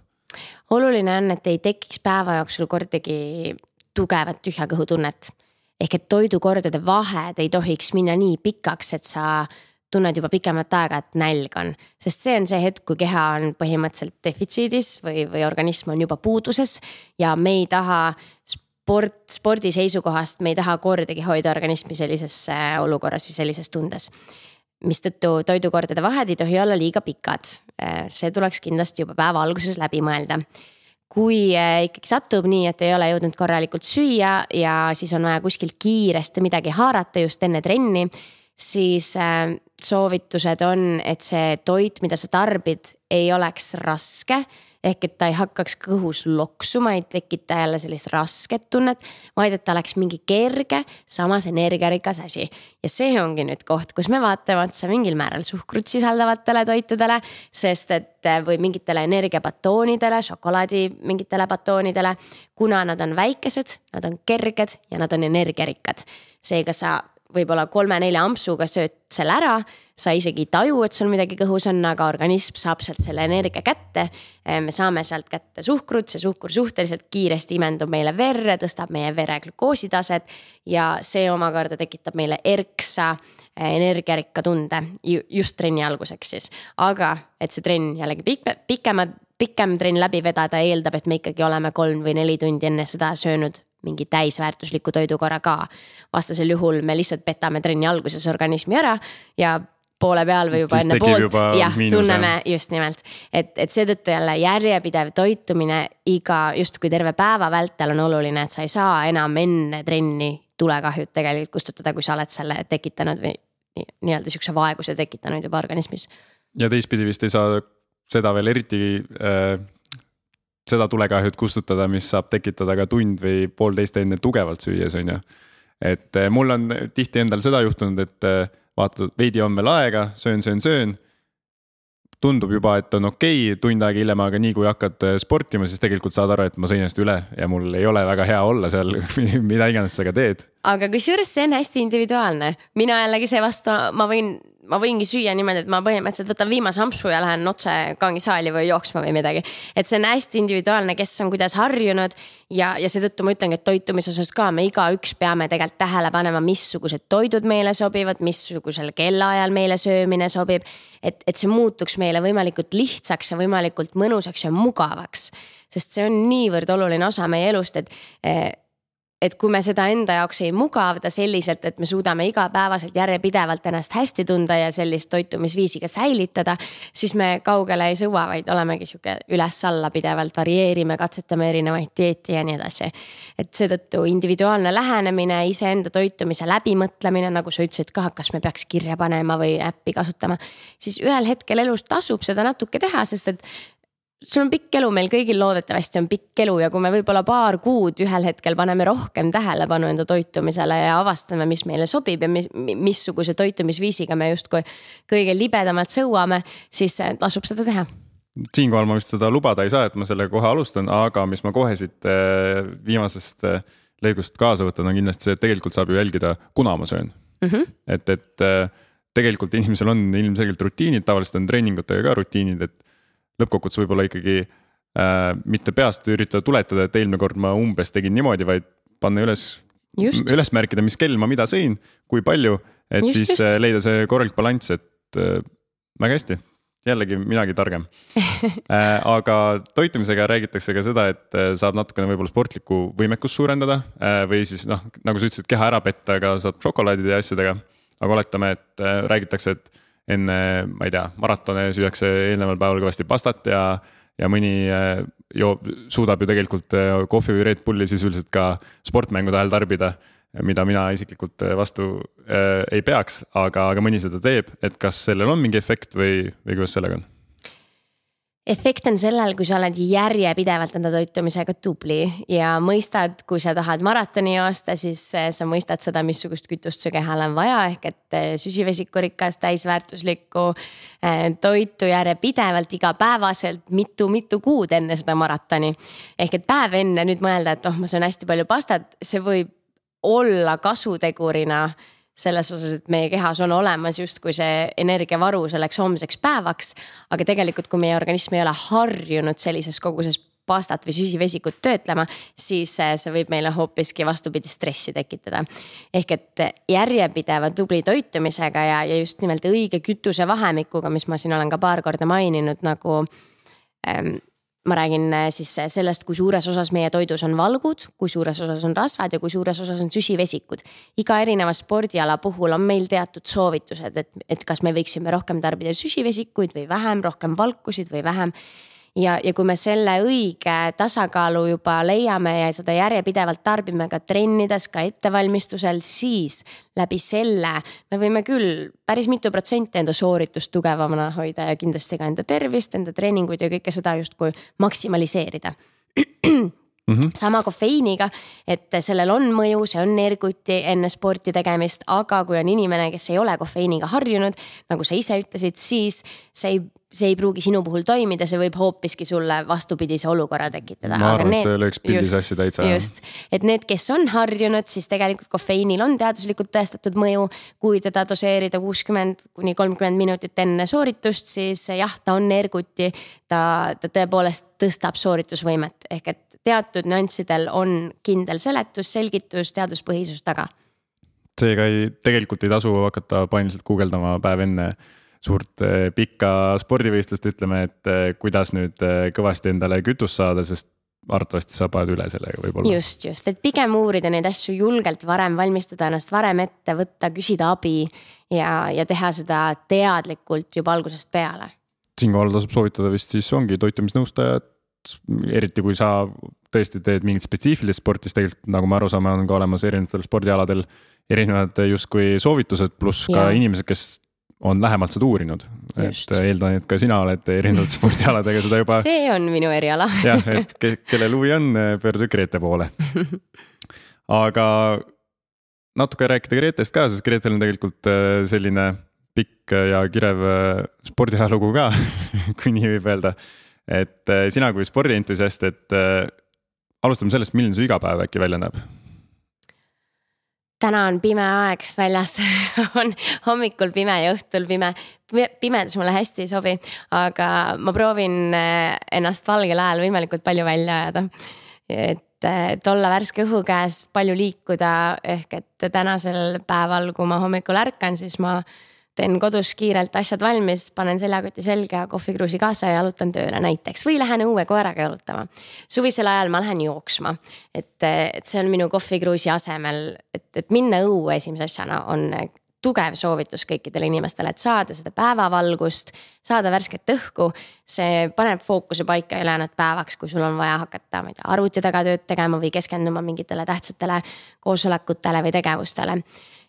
oluline on, et ei tekiks päeva jooksul kordagi tugevat tühja kõhu tunnet ehk et toidukordade vahed ei tohiks minna nii pikaks, et sa tunned juba pikemat aega, et nälg on. sest see on see hetk, kui keha on põhimõtteliselt defitsiidis või, või organism on juba puuduses ja me ei taha sport, spordi seisukohast me ei taha kordagi hoida organismi sellises äh, olukorras või sellises tundes. mistõttu toidukordade vahed ei tohi olla liiga pikad. Äh, see tuleks kindlasti juba päeva alguses läbi mõelda kui ikkagi satub nii, et ei ole jõudnud korralikult süüa ja siis on vaja kuskilt kiiresti midagi haarata just enne trenni, siis soovitused on, et see toit, mida sa tarbid, ei oleks raske ehk et ta ei hakkaks kõhus loksuma, ei tekita jälle sellist rasket tunnet, vaid et ta oleks mingi kerge, samas energiarikas asi. ja see ongi nüüd koht, kus me vaatame otsa mingil määral suhkrut sisaldavatele toitudele, sest et äh, või mingitele energiabatoonidele, šokolaadi mingitele batoonidele. kuna nad on väikesed, nad on kerged ja nad on energiarikkad. seega sa võib-olla kolme-nelja ampsuga sööd selle ära, sa isegi ei taju, et sul midagi kõhus on, aga organism saab sealt selle energia kätte. me saame sealt kätte suhkrut, see suhkur suhteliselt kiiresti imendub meile verre, tõstab meie vere glükoositaset ja see omakorda tekitab meile erksa eh, energiarikka tunde just trenni alguseks siis. aga et see trenn jällegi pikema, pikem trenn läbi vedada eeldab, et me ikkagi oleme kolm või neli tundi enne seda söönud mingi täisväärtusliku toidukorra ka. vastasel juhul me lihtsalt petame trenni alguses organismi ära ja poole peal või juba siis enne poolt, jah, tunneme just nimelt. et, et seetõttu jälle järjepidev toitumine iga justkui terve päeva vältel on oluline, et sa ei saa enam enne trenni tulekahjut tegelikult kustutada, kui sa oled selle tekitanud või nii-öelda sihukese vaeguse tekitanud juba organismis. ja teistpidi vist ei saa seda veel eriti äh, seda tulekahjut kustutada, mis saab tekitada ka tund või poolteist enne tugevalt süües, on ju. et eh, mul on tihti endal seda juhtunud, et eh, vaatad, veidi on veel aega, söön, söön, söön. tundub juba, et on okei okay, tund aega hiljem, aga nii kui hakkad eh, sportima, siis tegelikult saad aru, et ma sõin ennast üle ja mul ei ole väga hea olla seal mida iganes sa ka teed. aga kusjuures see on hästi individuaalne, mina jällegi seevastu, ma võin ma võingi süüa niimoodi, et ma põhimõtteliselt võtan viimase ampsu ja lähen otse kangisaali või jooksma või midagi. et see on hästi individuaalne, kes on kuidas harjunud ja, ja seetõttu ma ütlengi, et toitumise osas ka me igaüks peame tegelikult tähele panema, missugused toidud meile sobivad, missugusel kellaajal meile söömine sobib. et, et see muutuks meile võimalikult lihtsaks ja võimalikult mõnusaks ja mugavaks. sest see on niivõrd oluline osa meie elust, et eh, et kui me seda enda jaoks ei mugavda selliselt, et me suudame igapäevaselt järjepidevalt ennast hästi tunda ja sellist toitumisviisi ka säilitada, siis me kaugele ei sõua, vaid olemegi sihuke üles-alla pidevalt varieerime, katsetame erinevaid dieeti ja nii edasi. et seetõttu individuaalne lähenemine, iseenda toitumise läbimõtlemine, nagu sa ütlesid ka, kas me peaks kirja panema või äppi kasutama, siis ühel hetkel elus tasub seda natuke teha, sest et sul on pikk elu, meil kõigil loodetavasti on pikk elu ja kui me võib-olla paar kuud ühel hetkel paneme rohkem tähelepanu enda toitumisele ja avastame, mis meile sobib ja mis, missuguse toitumisviisiga me justkui kõige libedamalt sõuame, siis tasub seda teha. siinkohal ma vist seda lubada ei saa, et ma selle kohe alustan, aga mis ma kohe siit eh, viimasest eh, lõigust kaasa võtan, on kindlasti see, et tegelikult saab ju jälgida, kuna ma söön mm. -hmm. et, et eh, tegelikult inimesel on ilmselgelt rutiinid, tavaliselt on treeningutega ka rutiinid, et lõppkokkuvõttes võib-olla ikkagi äh, mitte peast üritada tuletada, et eelmine kord ma umbes tegin niimoodi, vaid panna üles, üles märkida, mis kell ma mida sõin, kui palju, et just, siis just. Äh, leida see korralik balanss, et äh, väga hästi jällegi midagi targem äh,. aga toitumisega räägitakse ka seda, et äh, saab natukene võib-olla sportlikku võimekust suurendada või siis noh, nagu sa ütlesid, keha ära petta ka saab šokolaadide ja asjadega. aga oletame, et räägitakse, et enne, ma ei tea, maratone süüakse eelneval päeval kõvasti pastat ja, ja mõni äh, joob, suudab ju tegelikult äh, kohvi või Red Bulli sisuliselt ka sportmängude ajal tarbida. mida mina isiklikult äh, vastu äh, ei peaks, aga, aga mõni seda teeb, et kas sellel on mingi efekt või, või kuidas sellega on? Efekt on sellel, kui sa oled järjepidevalt enda toitumisega tubli ja mõistad, kui sa tahad maratoni joosta, siis eh, sa mõistad seda, missugust kütust su kehal on vaja, ehk et eh, süsivesikurikast, täisväärtuslikku eh, toitu järjepidevalt igapäevaselt mitu-mitu kuud enne seda maratoni. ehk et päev enne nüüd mõelda, et oh, ma söön hästi palju pastat, see võib olla kasutegurina selles osas, et meie kehas on olemas justkui see energiavaru selleks homseks päevaks. aga tegelikult, kui meie organism ei ole harjunud sellises koguses pastat või süsivesikut töötlema, siis see võib meile hoopiski vastupidi stressi tekitada. ehk et järjepideva tubli toitumisega ja, ja just nimelt õige kütusevahemikuga, mis ma siin olen ka paar korda maininud nagu ähm, ma räägin äh, siis sellest, kui suures osas meie toidus on valgud, kui suures osas on rasvad ja kui suures osas on süsivesikud. iga erineva spordiala puhul on meil teatud soovitused, et, et kas me võiksime rohkem tarbida süsivesikuid või vähem, rohkem valkusid või vähem ja, ja kui me selle õige tasakaalu juba leiame ja seda järjepidevalt tarbime ka trennides, ka ettevalmistusel, siis läbi selle me võime küll päris mitu protsenti enda sooritust tugevamana hoida ja kindlasti ka enda tervist, enda treeninguid ja kõike seda justkui maksimaliseerida Mm -hmm. sama kofeiiniga, et sellel on mõju, see on erguti enne sporti tegemist, aga kui on inimene, kes ei ole kofeiiniga harjunud, nagu sa ise ütlesid, siis see ei see ei pruugi sinu puhul toimida, see võib hoopiski sulle vastupidise olukorra tekitada. ma arvan, et see lööks pildis asju täitsa. just, et need, kes on harjunud, siis tegelikult kofeiinil on teaduslikult tõestatud mõju. kui teda doseerida kuuskümmend kuni kolmkümmend minutit enne sooritust, siis jah, ta on erguti. ta, ta tõepoolest tõstab sooritusvõimet ehk et teatud nüanssidel on kindel seletus, selgitus, teaduspõhisus taga. seega ei, tegelikult ei tasu hakata paaniliselt guugeldama päev enne suurt eh, pikka spordivõistlust, ütleme, et eh, kuidas nüüd eh, kõvasti endale kütust saada, sest arvatavasti sa paned üle sellega võib-olla. just, just, et pigem uurida neid asju julgelt varem, valmistada ennast varem ette, võtta, küsida abi ja, ja teha seda teadlikult juba algusest peale. siinkohal tasub soovitada vist siis ongi toitumisnõustajat, eriti kui sa tõesti teed mingit spetsiifilist sporti, siis tegelikult nagu me aru saame, on ka olemas erinevatel spordialadel erinevad justkui soovitused, pluss ka ja. inimesed, kes on lähemalt seda uurinud. et eeldan, et ka sina oled erinevate spordialadega seda juba. see on minu eriala jah, et ke kellel huvi on, pöörduge Grete poole. aga natuke rääkida Gretest ka, sest Gretel on tegelikult äh, selline pikk ja kirev äh, spordiajalugu ka kui nii võib öelda. Et äh, sina kui spordientusiast, et alustame sellest, milline su igapäev äkki välja näeb täna on pime aeg väljas on hommikul pime ja õhtul pime. pimedus mulle hästi ei sobi, aga ma proovin eh, ennast valgel ajal võimalikult palju välja ajada. et, et olla värske õhu käes, palju liikuda, ehk et tänasel päeval, kui ma hommikul ärkan, siis ma teen kodus kiirelt asjad valmis, panen seljakoti selga, kohvikruusi kaasa ja jalutan tööle näiteks või lähen õue koeraga jalutama. suvisel ajal ma lähen jooksma, et, et see on minu kohvikruusi asemel, et, et minna õue esimese asjana on tugev soovitus kõikidele inimestele, et saada seda päevavalgust, saada värsket õhku. see paneb fookuse paika ülejäänud päevaks, kui sul on vaja hakata, ma ei tea, arvuti taga tööd tegema või keskenduma mingitele tähtsatele koosolekutele või tegevustele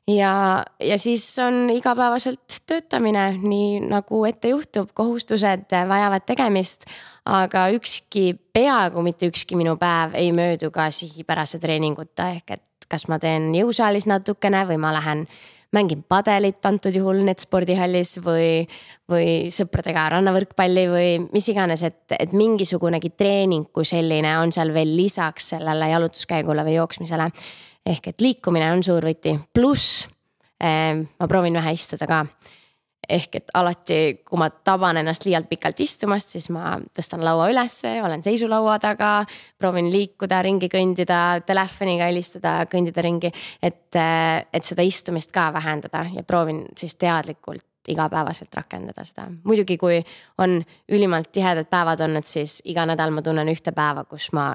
ja, ja siis on igapäevaselt töötamine, nii nagu ette juhtub, kohustused vajavad tegemist. aga ükski, peaaegu mitte ükski minu päev ei möödu ka sihipärase treeninguta, ehk et kas ma teen jõusaalis natukene või ma lähen mängin padelit antud juhul Net spordihallis või, või sõpradega rannavõrkpalli või mis iganes, et, et mingisugunegi treening kui selline on seal veel lisaks sellele jalutuskäigule või jooksmisele ehk et liikumine on suur võti, pluss eh, ma proovin vähe istuda ka. ehk et alati, kui ma taban ennast liialt pikalt istumast, siis ma tõstan laua ülesse, olen seisulaua taga. proovin liikuda, ringi kõndida, telefoniga helistada, kõndida ringi, et, eh, et seda istumist ka vähendada ja proovin siis teadlikult igapäevaselt rakendada seda. muidugi, kui on ülimalt tihedad päevad olnud, siis iga nädal ma tunnen ühte päeva, kus ma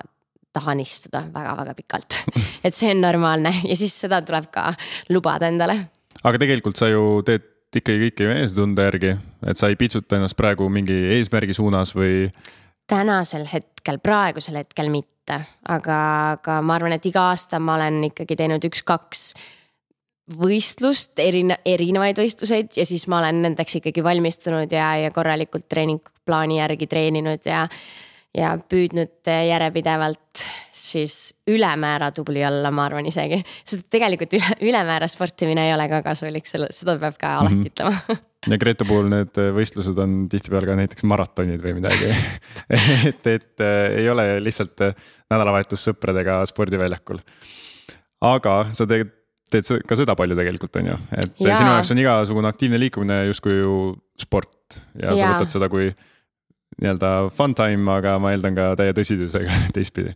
tahan istuda väga-väga pikalt. et see on normaalne ja siis seda tuleb ka lubada endale. aga tegelikult sa ju teed ikkagi kõike ju enesetunde järgi, et sa ei pitsuta ennast praegu mingi eesmärgi suunas või? tänasel hetkel, praegusel hetkel mitte, aga, aga ma arvan, et iga aasta ma olen ikkagi teinud üks-kaks võistlust, erine-, erinevaid võistluseid ja siis ma olen nendeks ikkagi valmistunud ja, ja korralikult treeningplaani järgi treeninud ja ja püüdnud järjepidevalt siis ülemäära tubli olla, ma arvan isegi. sest tegelikult üle, ülemäära sportimine ei ole ka kasulik, selle, seda peab ka alati mm -hmm. ütlema ja Grete puhul need võistlused on tihtipeale ka näiteks maratonid või midagi et, et äh, ei ole lihtsalt äh, nädalavahetus sõpradega spordiväljakul. aga sa teed, teed ka seda palju tegelikult on ju, et ja. sinu jaoks on igasugune aktiivne liikumine justkui ju sport ja, ja. sa võtad seda kui nii-öelda fun time, aga ma eeldan ka täie tõsidusega teistpidi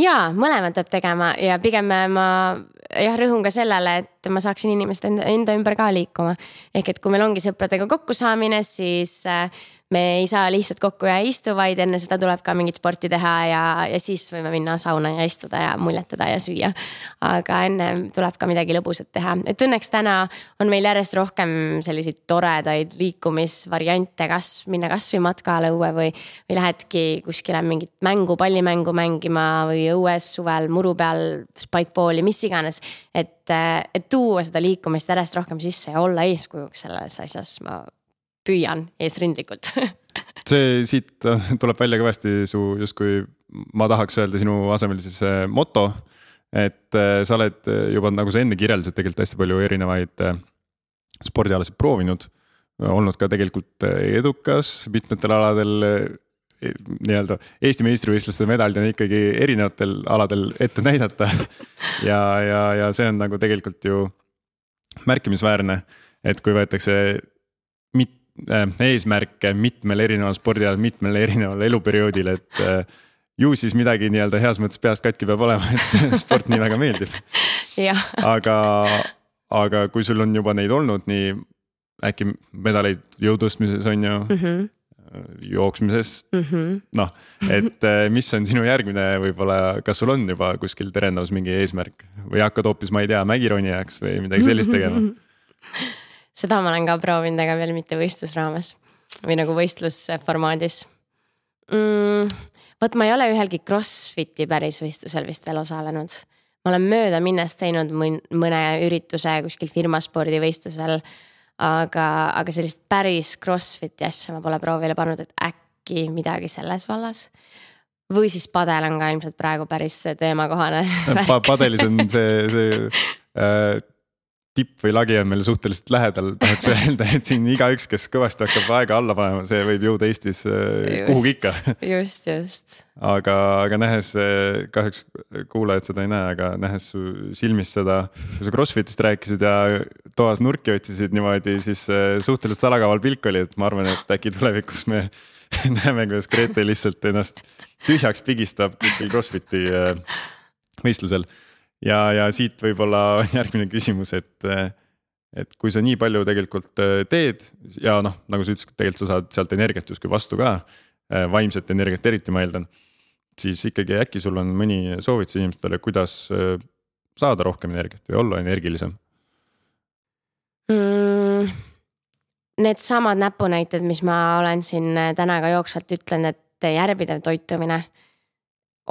ja mõlemat peab tegema ja pigem ma jah, rõhun ka sellele, et ma saaksin inimeste enda, enda ümber ka liikuma. ehk et kui meil ongi sõpradega kokkusaamine, siis äh, me ei saa lihtsalt kokku ja istu, vaid enne seda tuleb ka mingit sporti teha ja, ja siis võime minna sauna ja istuda ja muljetada ja süüa. aga enne tuleb ka midagi lõbusat teha, et õnneks täna on meil järjest rohkem selliseid toredaid liikumisvariante, kas minna kasvõi matkale õue või, või lähedki kuskile mingit mängu, pallimängu mängima või õues suvel muru peal, spikeball'i, mis iganes. et, et tuua seda liikumist järjest rohkem sisse ja olla eeskujuks selles asjas, ma püüan eesrindlikult see siit tuleb välja kõvasti su justkui, ma tahaks öelda sinu asemel siis äh, moto. et äh, sa oled juba nagu sa enne kirjeldasid, tegelikult hästi palju erinevaid äh, spordialasid proovinud. olnud ka tegelikult edukas mitmetel aladel nii-öelda Eesti meistrivõistluste medalid on ikkagi erinevatel aladel ette näidata. ja, ja, ja see on nagu tegelikult ju märkimisväärne, et kui võetakse eesmärke mitmel erineval spordialal, mitmel erineval eluperioodil, et äh, ju siis midagi nii-öelda heas mõttes peast katki peab olema, et sport nii väga meeldib. aga, aga kui sul on juba neid olnud, nii äkki medaleid jõutõstmises on ju mm. -hmm jooksmises mm -hmm., noh, et mis on sinu järgmine võib-olla, kas sul on juba kuskil terendavas mingi eesmärk või hakkad hoopis, ma ei tea, mägironijaks või midagi sellist tegema seda ma olen ka proovinud, aga veel mitte võistlusraames või nagu võistlusformaadis mm,. vot ma ei ole ühelgi Crossfiti päris võistlusel vist veel osalenud. ma olen möödaminnes teinud mõne ürituse kuskil firmaspordivõistlusel. aga, aga sellist päris Crossfiti asja ma pole proovile pannud, et äkki midagi selles vallas või siis padel on ka ilmselt praegu päris teemakohane pa. padelis on see, see äh, tipp või lagi on meil suhteliselt lähedal, tahaks öelda, et siin igaüks, kes kõvasti hakkab aega alla panema, see võib jõuda Eestis äh, kuhugi ikka. just, just. aga, aga nähes, äh, kahjuks kuulajad seda ei näe, aga nähes su silmis seda, kui sa Crossfitist rääkisid ja toas nurki otsisid niimoodi, siis äh, suhteliselt salakaval pilk oli, et ma arvan, et äkki tulevikus me näeme, kuidas Grete lihtsalt ennast tühjaks pigistab kuskil Crossfiti võistlusel ja, ja siit võib-olla järgmine küsimus, et, et kui sa nii palju tegelikult äh, teed ja noh, nagu sa ütlesid, tegelikult sa saad sealt energiat justkui vastu ka, äh, vaimset energiat eriti, ma eeldan. siis ikkagi äkki sul on mõni soovitus inimestele, kuidas äh, saada rohkem energiat või olla energilisem mm,? Needsamad näpunäited, mis ma olen siin täna ka jooksvalt ütlen, et järjepidev toitumine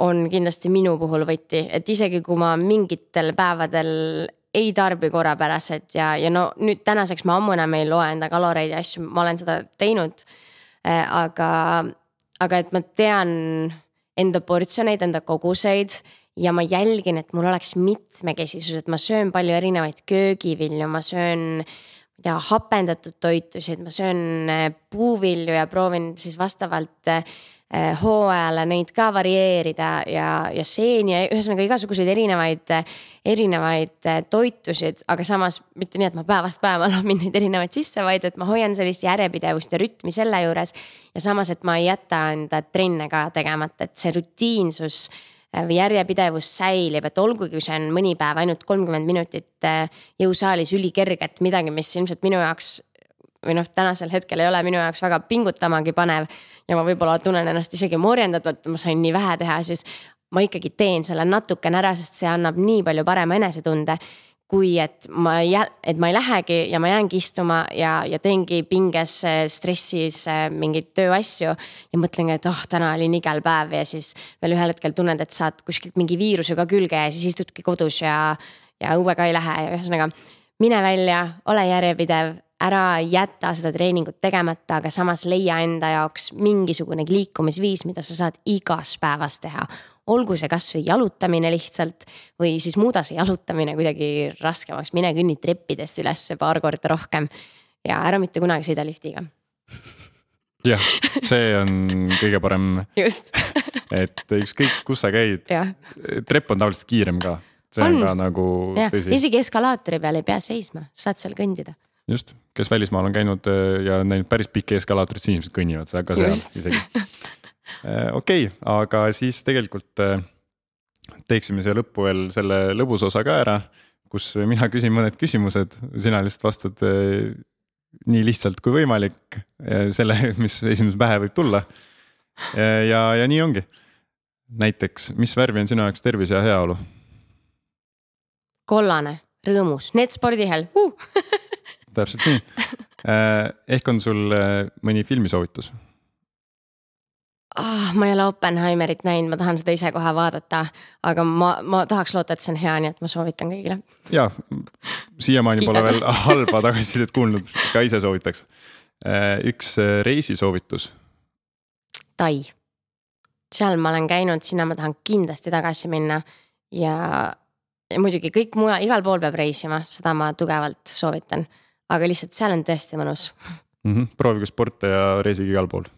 on kindlasti minu puhul võti, et isegi kui ma mingitel päevadel ei tarbi korrapäraselt ja, ja no nüüd tänaseks ma ammu enam ei loe enda kaloreid ja asju, ma olen seda teinud. Äh, aga, aga et ma tean enda portsjoneid, enda koguseid ja ma jälgin, et mul oleks mitmekesisus, et ma söön palju erinevaid köögivilju, ma söön ma ei tea, hapendatud toitusid, ma söön äh, puuvilju ja proovin siis vastavalt äh, hooajale neid ka varieerida ja, ja seeni ja ühesõnaga igasuguseid erinevaid, erinevaid eh, toitusid, aga samas mitte nii, et ma päevast päeva lamin neid erinevaid sisse, vaid et ma hoian sellist järjepidevust ja rütmi selle juures. ja samas, et ma ei jäta enda trenne ka tegemata, et see rutiinsus eh, või järjepidevus säilib, et olgugi, see on mõni päev ainult kolmkümmend minutit jõusaalis ülikerget, midagi, mis ilmselt minu jaoks või noh, tänasel hetkel ei ole minu jaoks väga pingutamagi panev. ja ma võib-olla tunnen ennast isegi morjendatult, ma sain nii vähe teha, siis ma ikkagi teen selle natukene ära, sest see annab nii palju parema enesetunde. kui et ma ei, et ma ei lähegi ja ma jäängi istuma ja, ja teengi pinges, stressis mingeid tööasju. ja mõtlengi, et oh, täna oli nigel päev ja siis veel ühel hetkel tunned, et saad kuskilt mingi viirusega külge ja siis istudki kodus ja, ja õue ka ei lähe ja ühesõnaga mine välja, ole järjepidev ära jäta seda treeningut tegemata, aga samas leia enda jaoks mingisugune liikumisviis, mida sa saad igas päevas teha. olgu see kasvõi jalutamine lihtsalt või siis muuda see jalutamine kuidagi raskemaks, mine kõnni treppidest üles paar korda rohkem. ja ära mitte kunagi sõida liftiga. jah, see on kõige parem. just et ükskõik, kus sa käid, trepp on tavaliselt kiirem ka see on, on ka nagu tõsi. isegi eskalaatori peal ei pea seisma, saad seal kõndida just, kes välismaal on käinud äh, ja näinud päris pikki eskalaatoreid, siis inimesed kõnnivad ka seal isegi. Äh, okei, aga siis tegelikult äh, teeksime siia lõppu veel selle lõbusa osa ka ära, kus mina küsin mõned küsimused, sina lihtsalt vastad nii lihtsalt kui võimalik selle, mis esimese pähe võib tulla. ja, ja nii ongi. näiteks, mis värvi on sinu jaoks tervis ja heaolu? kollane, rõõmus, need spordihäll uh! täpselt nii. ehk on sul mõni filmisoovitus? ah,. ma ei ole Oppenheimerit näinud, ma tahan seda ise kohe vaadata, aga ma, ma tahaks loota, et see on hea, nii et ma soovitan kõigile. ja, siiamaani pole veel halba tagasisidet kuulnud, ka ise soovitaks. Äh, üks äh, reisisoovitus. Tai, seal ma olen käinud, sinna ma tahan kindlasti tagasi minna ja, ja muidugi kõik mujal, igal pool peab reisima, seda ma tugevalt soovitan. Aga lihtsalt seal on tõesti mõnus mm. -hmm. proovige sporte ja reisige igal pool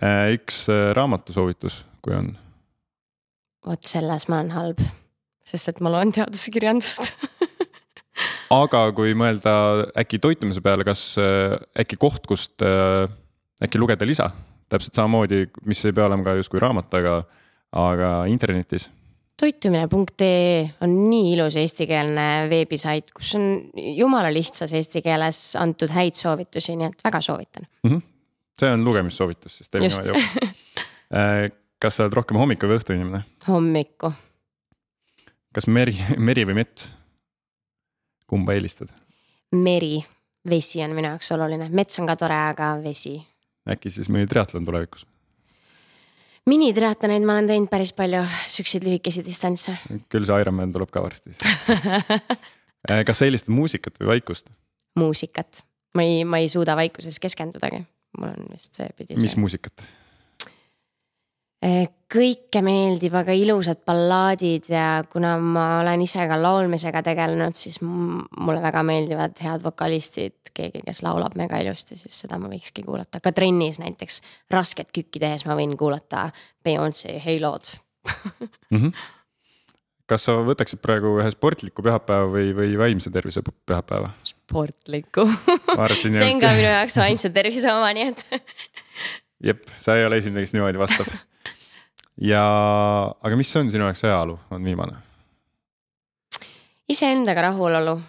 Äh, üks äh, raamatusoovitus, kui on? vot selles ma olen halb, sest et ma loen teaduskirjandust aga kui mõelda äkki toitumise peale, kas äh, äkki koht, kust äkki lugeda lisa, täpselt samamoodi, mis ei pea olema ka justkui raamat, aga, aga internetis toitumine.ee on nii ilus eestikeelne veebisait, kus on jumala lihtsas eesti keeles antud häid soovitusi, nii et väga soovitan mm. -hmm see on lugemissoovitus siis teil niimoodi jooksul. Äh, kas sa oled rohkem hommiku või õhtu inimene? hommiku. kas meri, meri või mets? kumba eelistad? meri, vesi on minu jaoks oluline, mets on ka tore, aga vesi. äkki siis mõni triatlon tulevikus? Minitriatloneid ma olen teinud päris palju, siukseid lühikesi distantse. küll see Ironman tuleb ka varsti äh, kas sa eelistad muusikat või vaikust? muusikat, ma ei, ma ei suuda vaikuses keskendudagi mul on vist seepidi. mis see. muusikat? Eh, kõike meeldib, aga ilusad ballaadid ja kuna ma olen ise ka laulmisega tegelenud, siis mulle väga meeldivad head vokalistid, keegi, kes laulab mega ilusti, siis seda ma võikski kuulata, ka trennis näiteks rasket kükki tehes ma võin kuulata Beyonce Halo'd mm. -hmm kas sa võtaksid praegu ühe sportliku pühapäeva või, või vaimse tervise pühapäeva? sportliku see on ka minu jaoks vaimse tervise oma, nii et jep, sa ei ole esimene, kes niimoodi vastab. Ja, aga mis on sinu jaoks heaolu, on viimane? iseendaga rahulolu.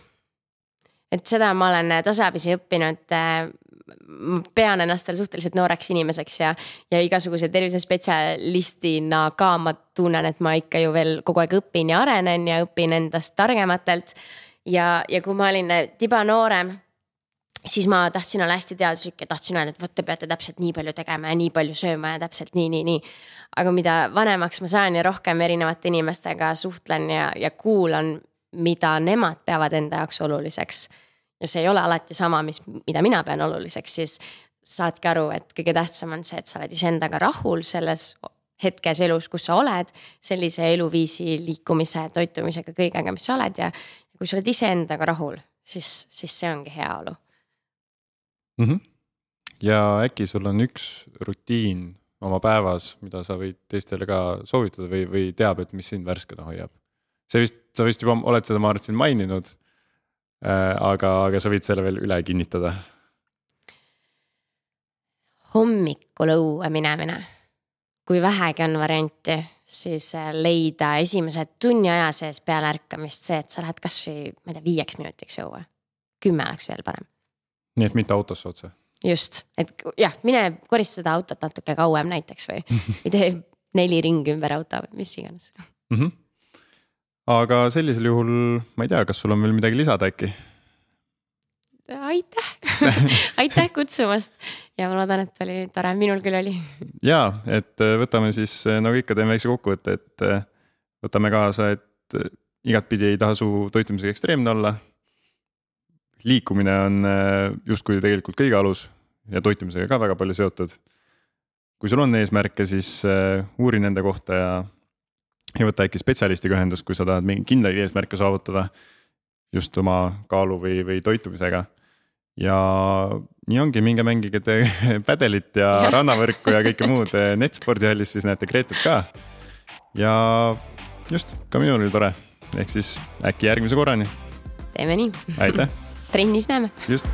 et seda ma olen tasapisi õppinud ma pean ennast veel suhteliselt nooreks inimeseks ja, ja igasuguse tervisespetsialistina ka ma tunnen, et ma ikka ju veel kogu aeg õpin ja arenen ja õpin endast targematelt. ja, ja kui ma olin tibanoorem, siis ma tahtsin olla hästi teaduslik ja tahtsin öelda, et vot te peate täpselt nii palju tegema ja nii palju sööma ja täpselt nii, nii, nii. aga mida vanemaks ma saan ja rohkem erinevate inimestega suhtlen ja, ja kuulan, mida nemad peavad enda jaoks oluliseks ja see ei ole alati sama, mis, mida mina pean oluliseks, siis saadki aru, et kõige tähtsam on see, et sa oled iseendaga rahul selles hetkes elus, kus sa oled, sellise eluviisi, liikumise, toitumisega, kõigega, mis sa oled ja kui sa oled iseendaga rahul, siis, siis see ongi heaolu mm. -hmm. ja äkki sul on üks rutiin oma päevas, mida sa võid teistele ka soovitada või, või teab, et mis sind värskena hoiab? see vist, sa vist juba oled seda, ma arvan, maininud Äh, aga, aga sa võid selle veel üle kinnitada. hommikul õue minemine, kui vähegi on varianti, siis äh, leida esimese tunni aja sees peale ärkamist see, et sa lähed kasvõi, ma ei tea, viieks minutiks õue. kümme oleks veel parem. Nii et mitte autosse otse? just, et jah, mine korista seda autot natuke kauem näiteks või, või tee neli ringi ümber auto või mis iganes mm. -hmm aga sellisel juhul ma ei tea, kas sul on veel midagi lisada äkki? aitäh aitäh kutsumast ja ma loodan, et oli tore, minul küll oli. ja, et äh, võtame siis äh, nagu ikka, teeme väikse kokkuvõtte, et äh, võtame kaasa, et igatpidi ei taha su toitumisega ekstreemne olla. Liikumine on justkui tegelikult kõige alus ja toitumisega ka väga palju seotud. kui sul on eesmärke, siis uuri nende kohta ja ja võta äkki spetsialistiga ühendust, kui sa tahad mingeid kindlaid eesmärke saavutada. just oma kaalu või, või toitumisega. ja nii ongi, minge mängige te pädelit ja, ja rannavõrku ja kõike muud netspordihallis, siis näete Gretet ka. ja just, ka minul oli tore, ehk siis äkki järgmise korrani. teeme nii. aitäh trennis näeme. just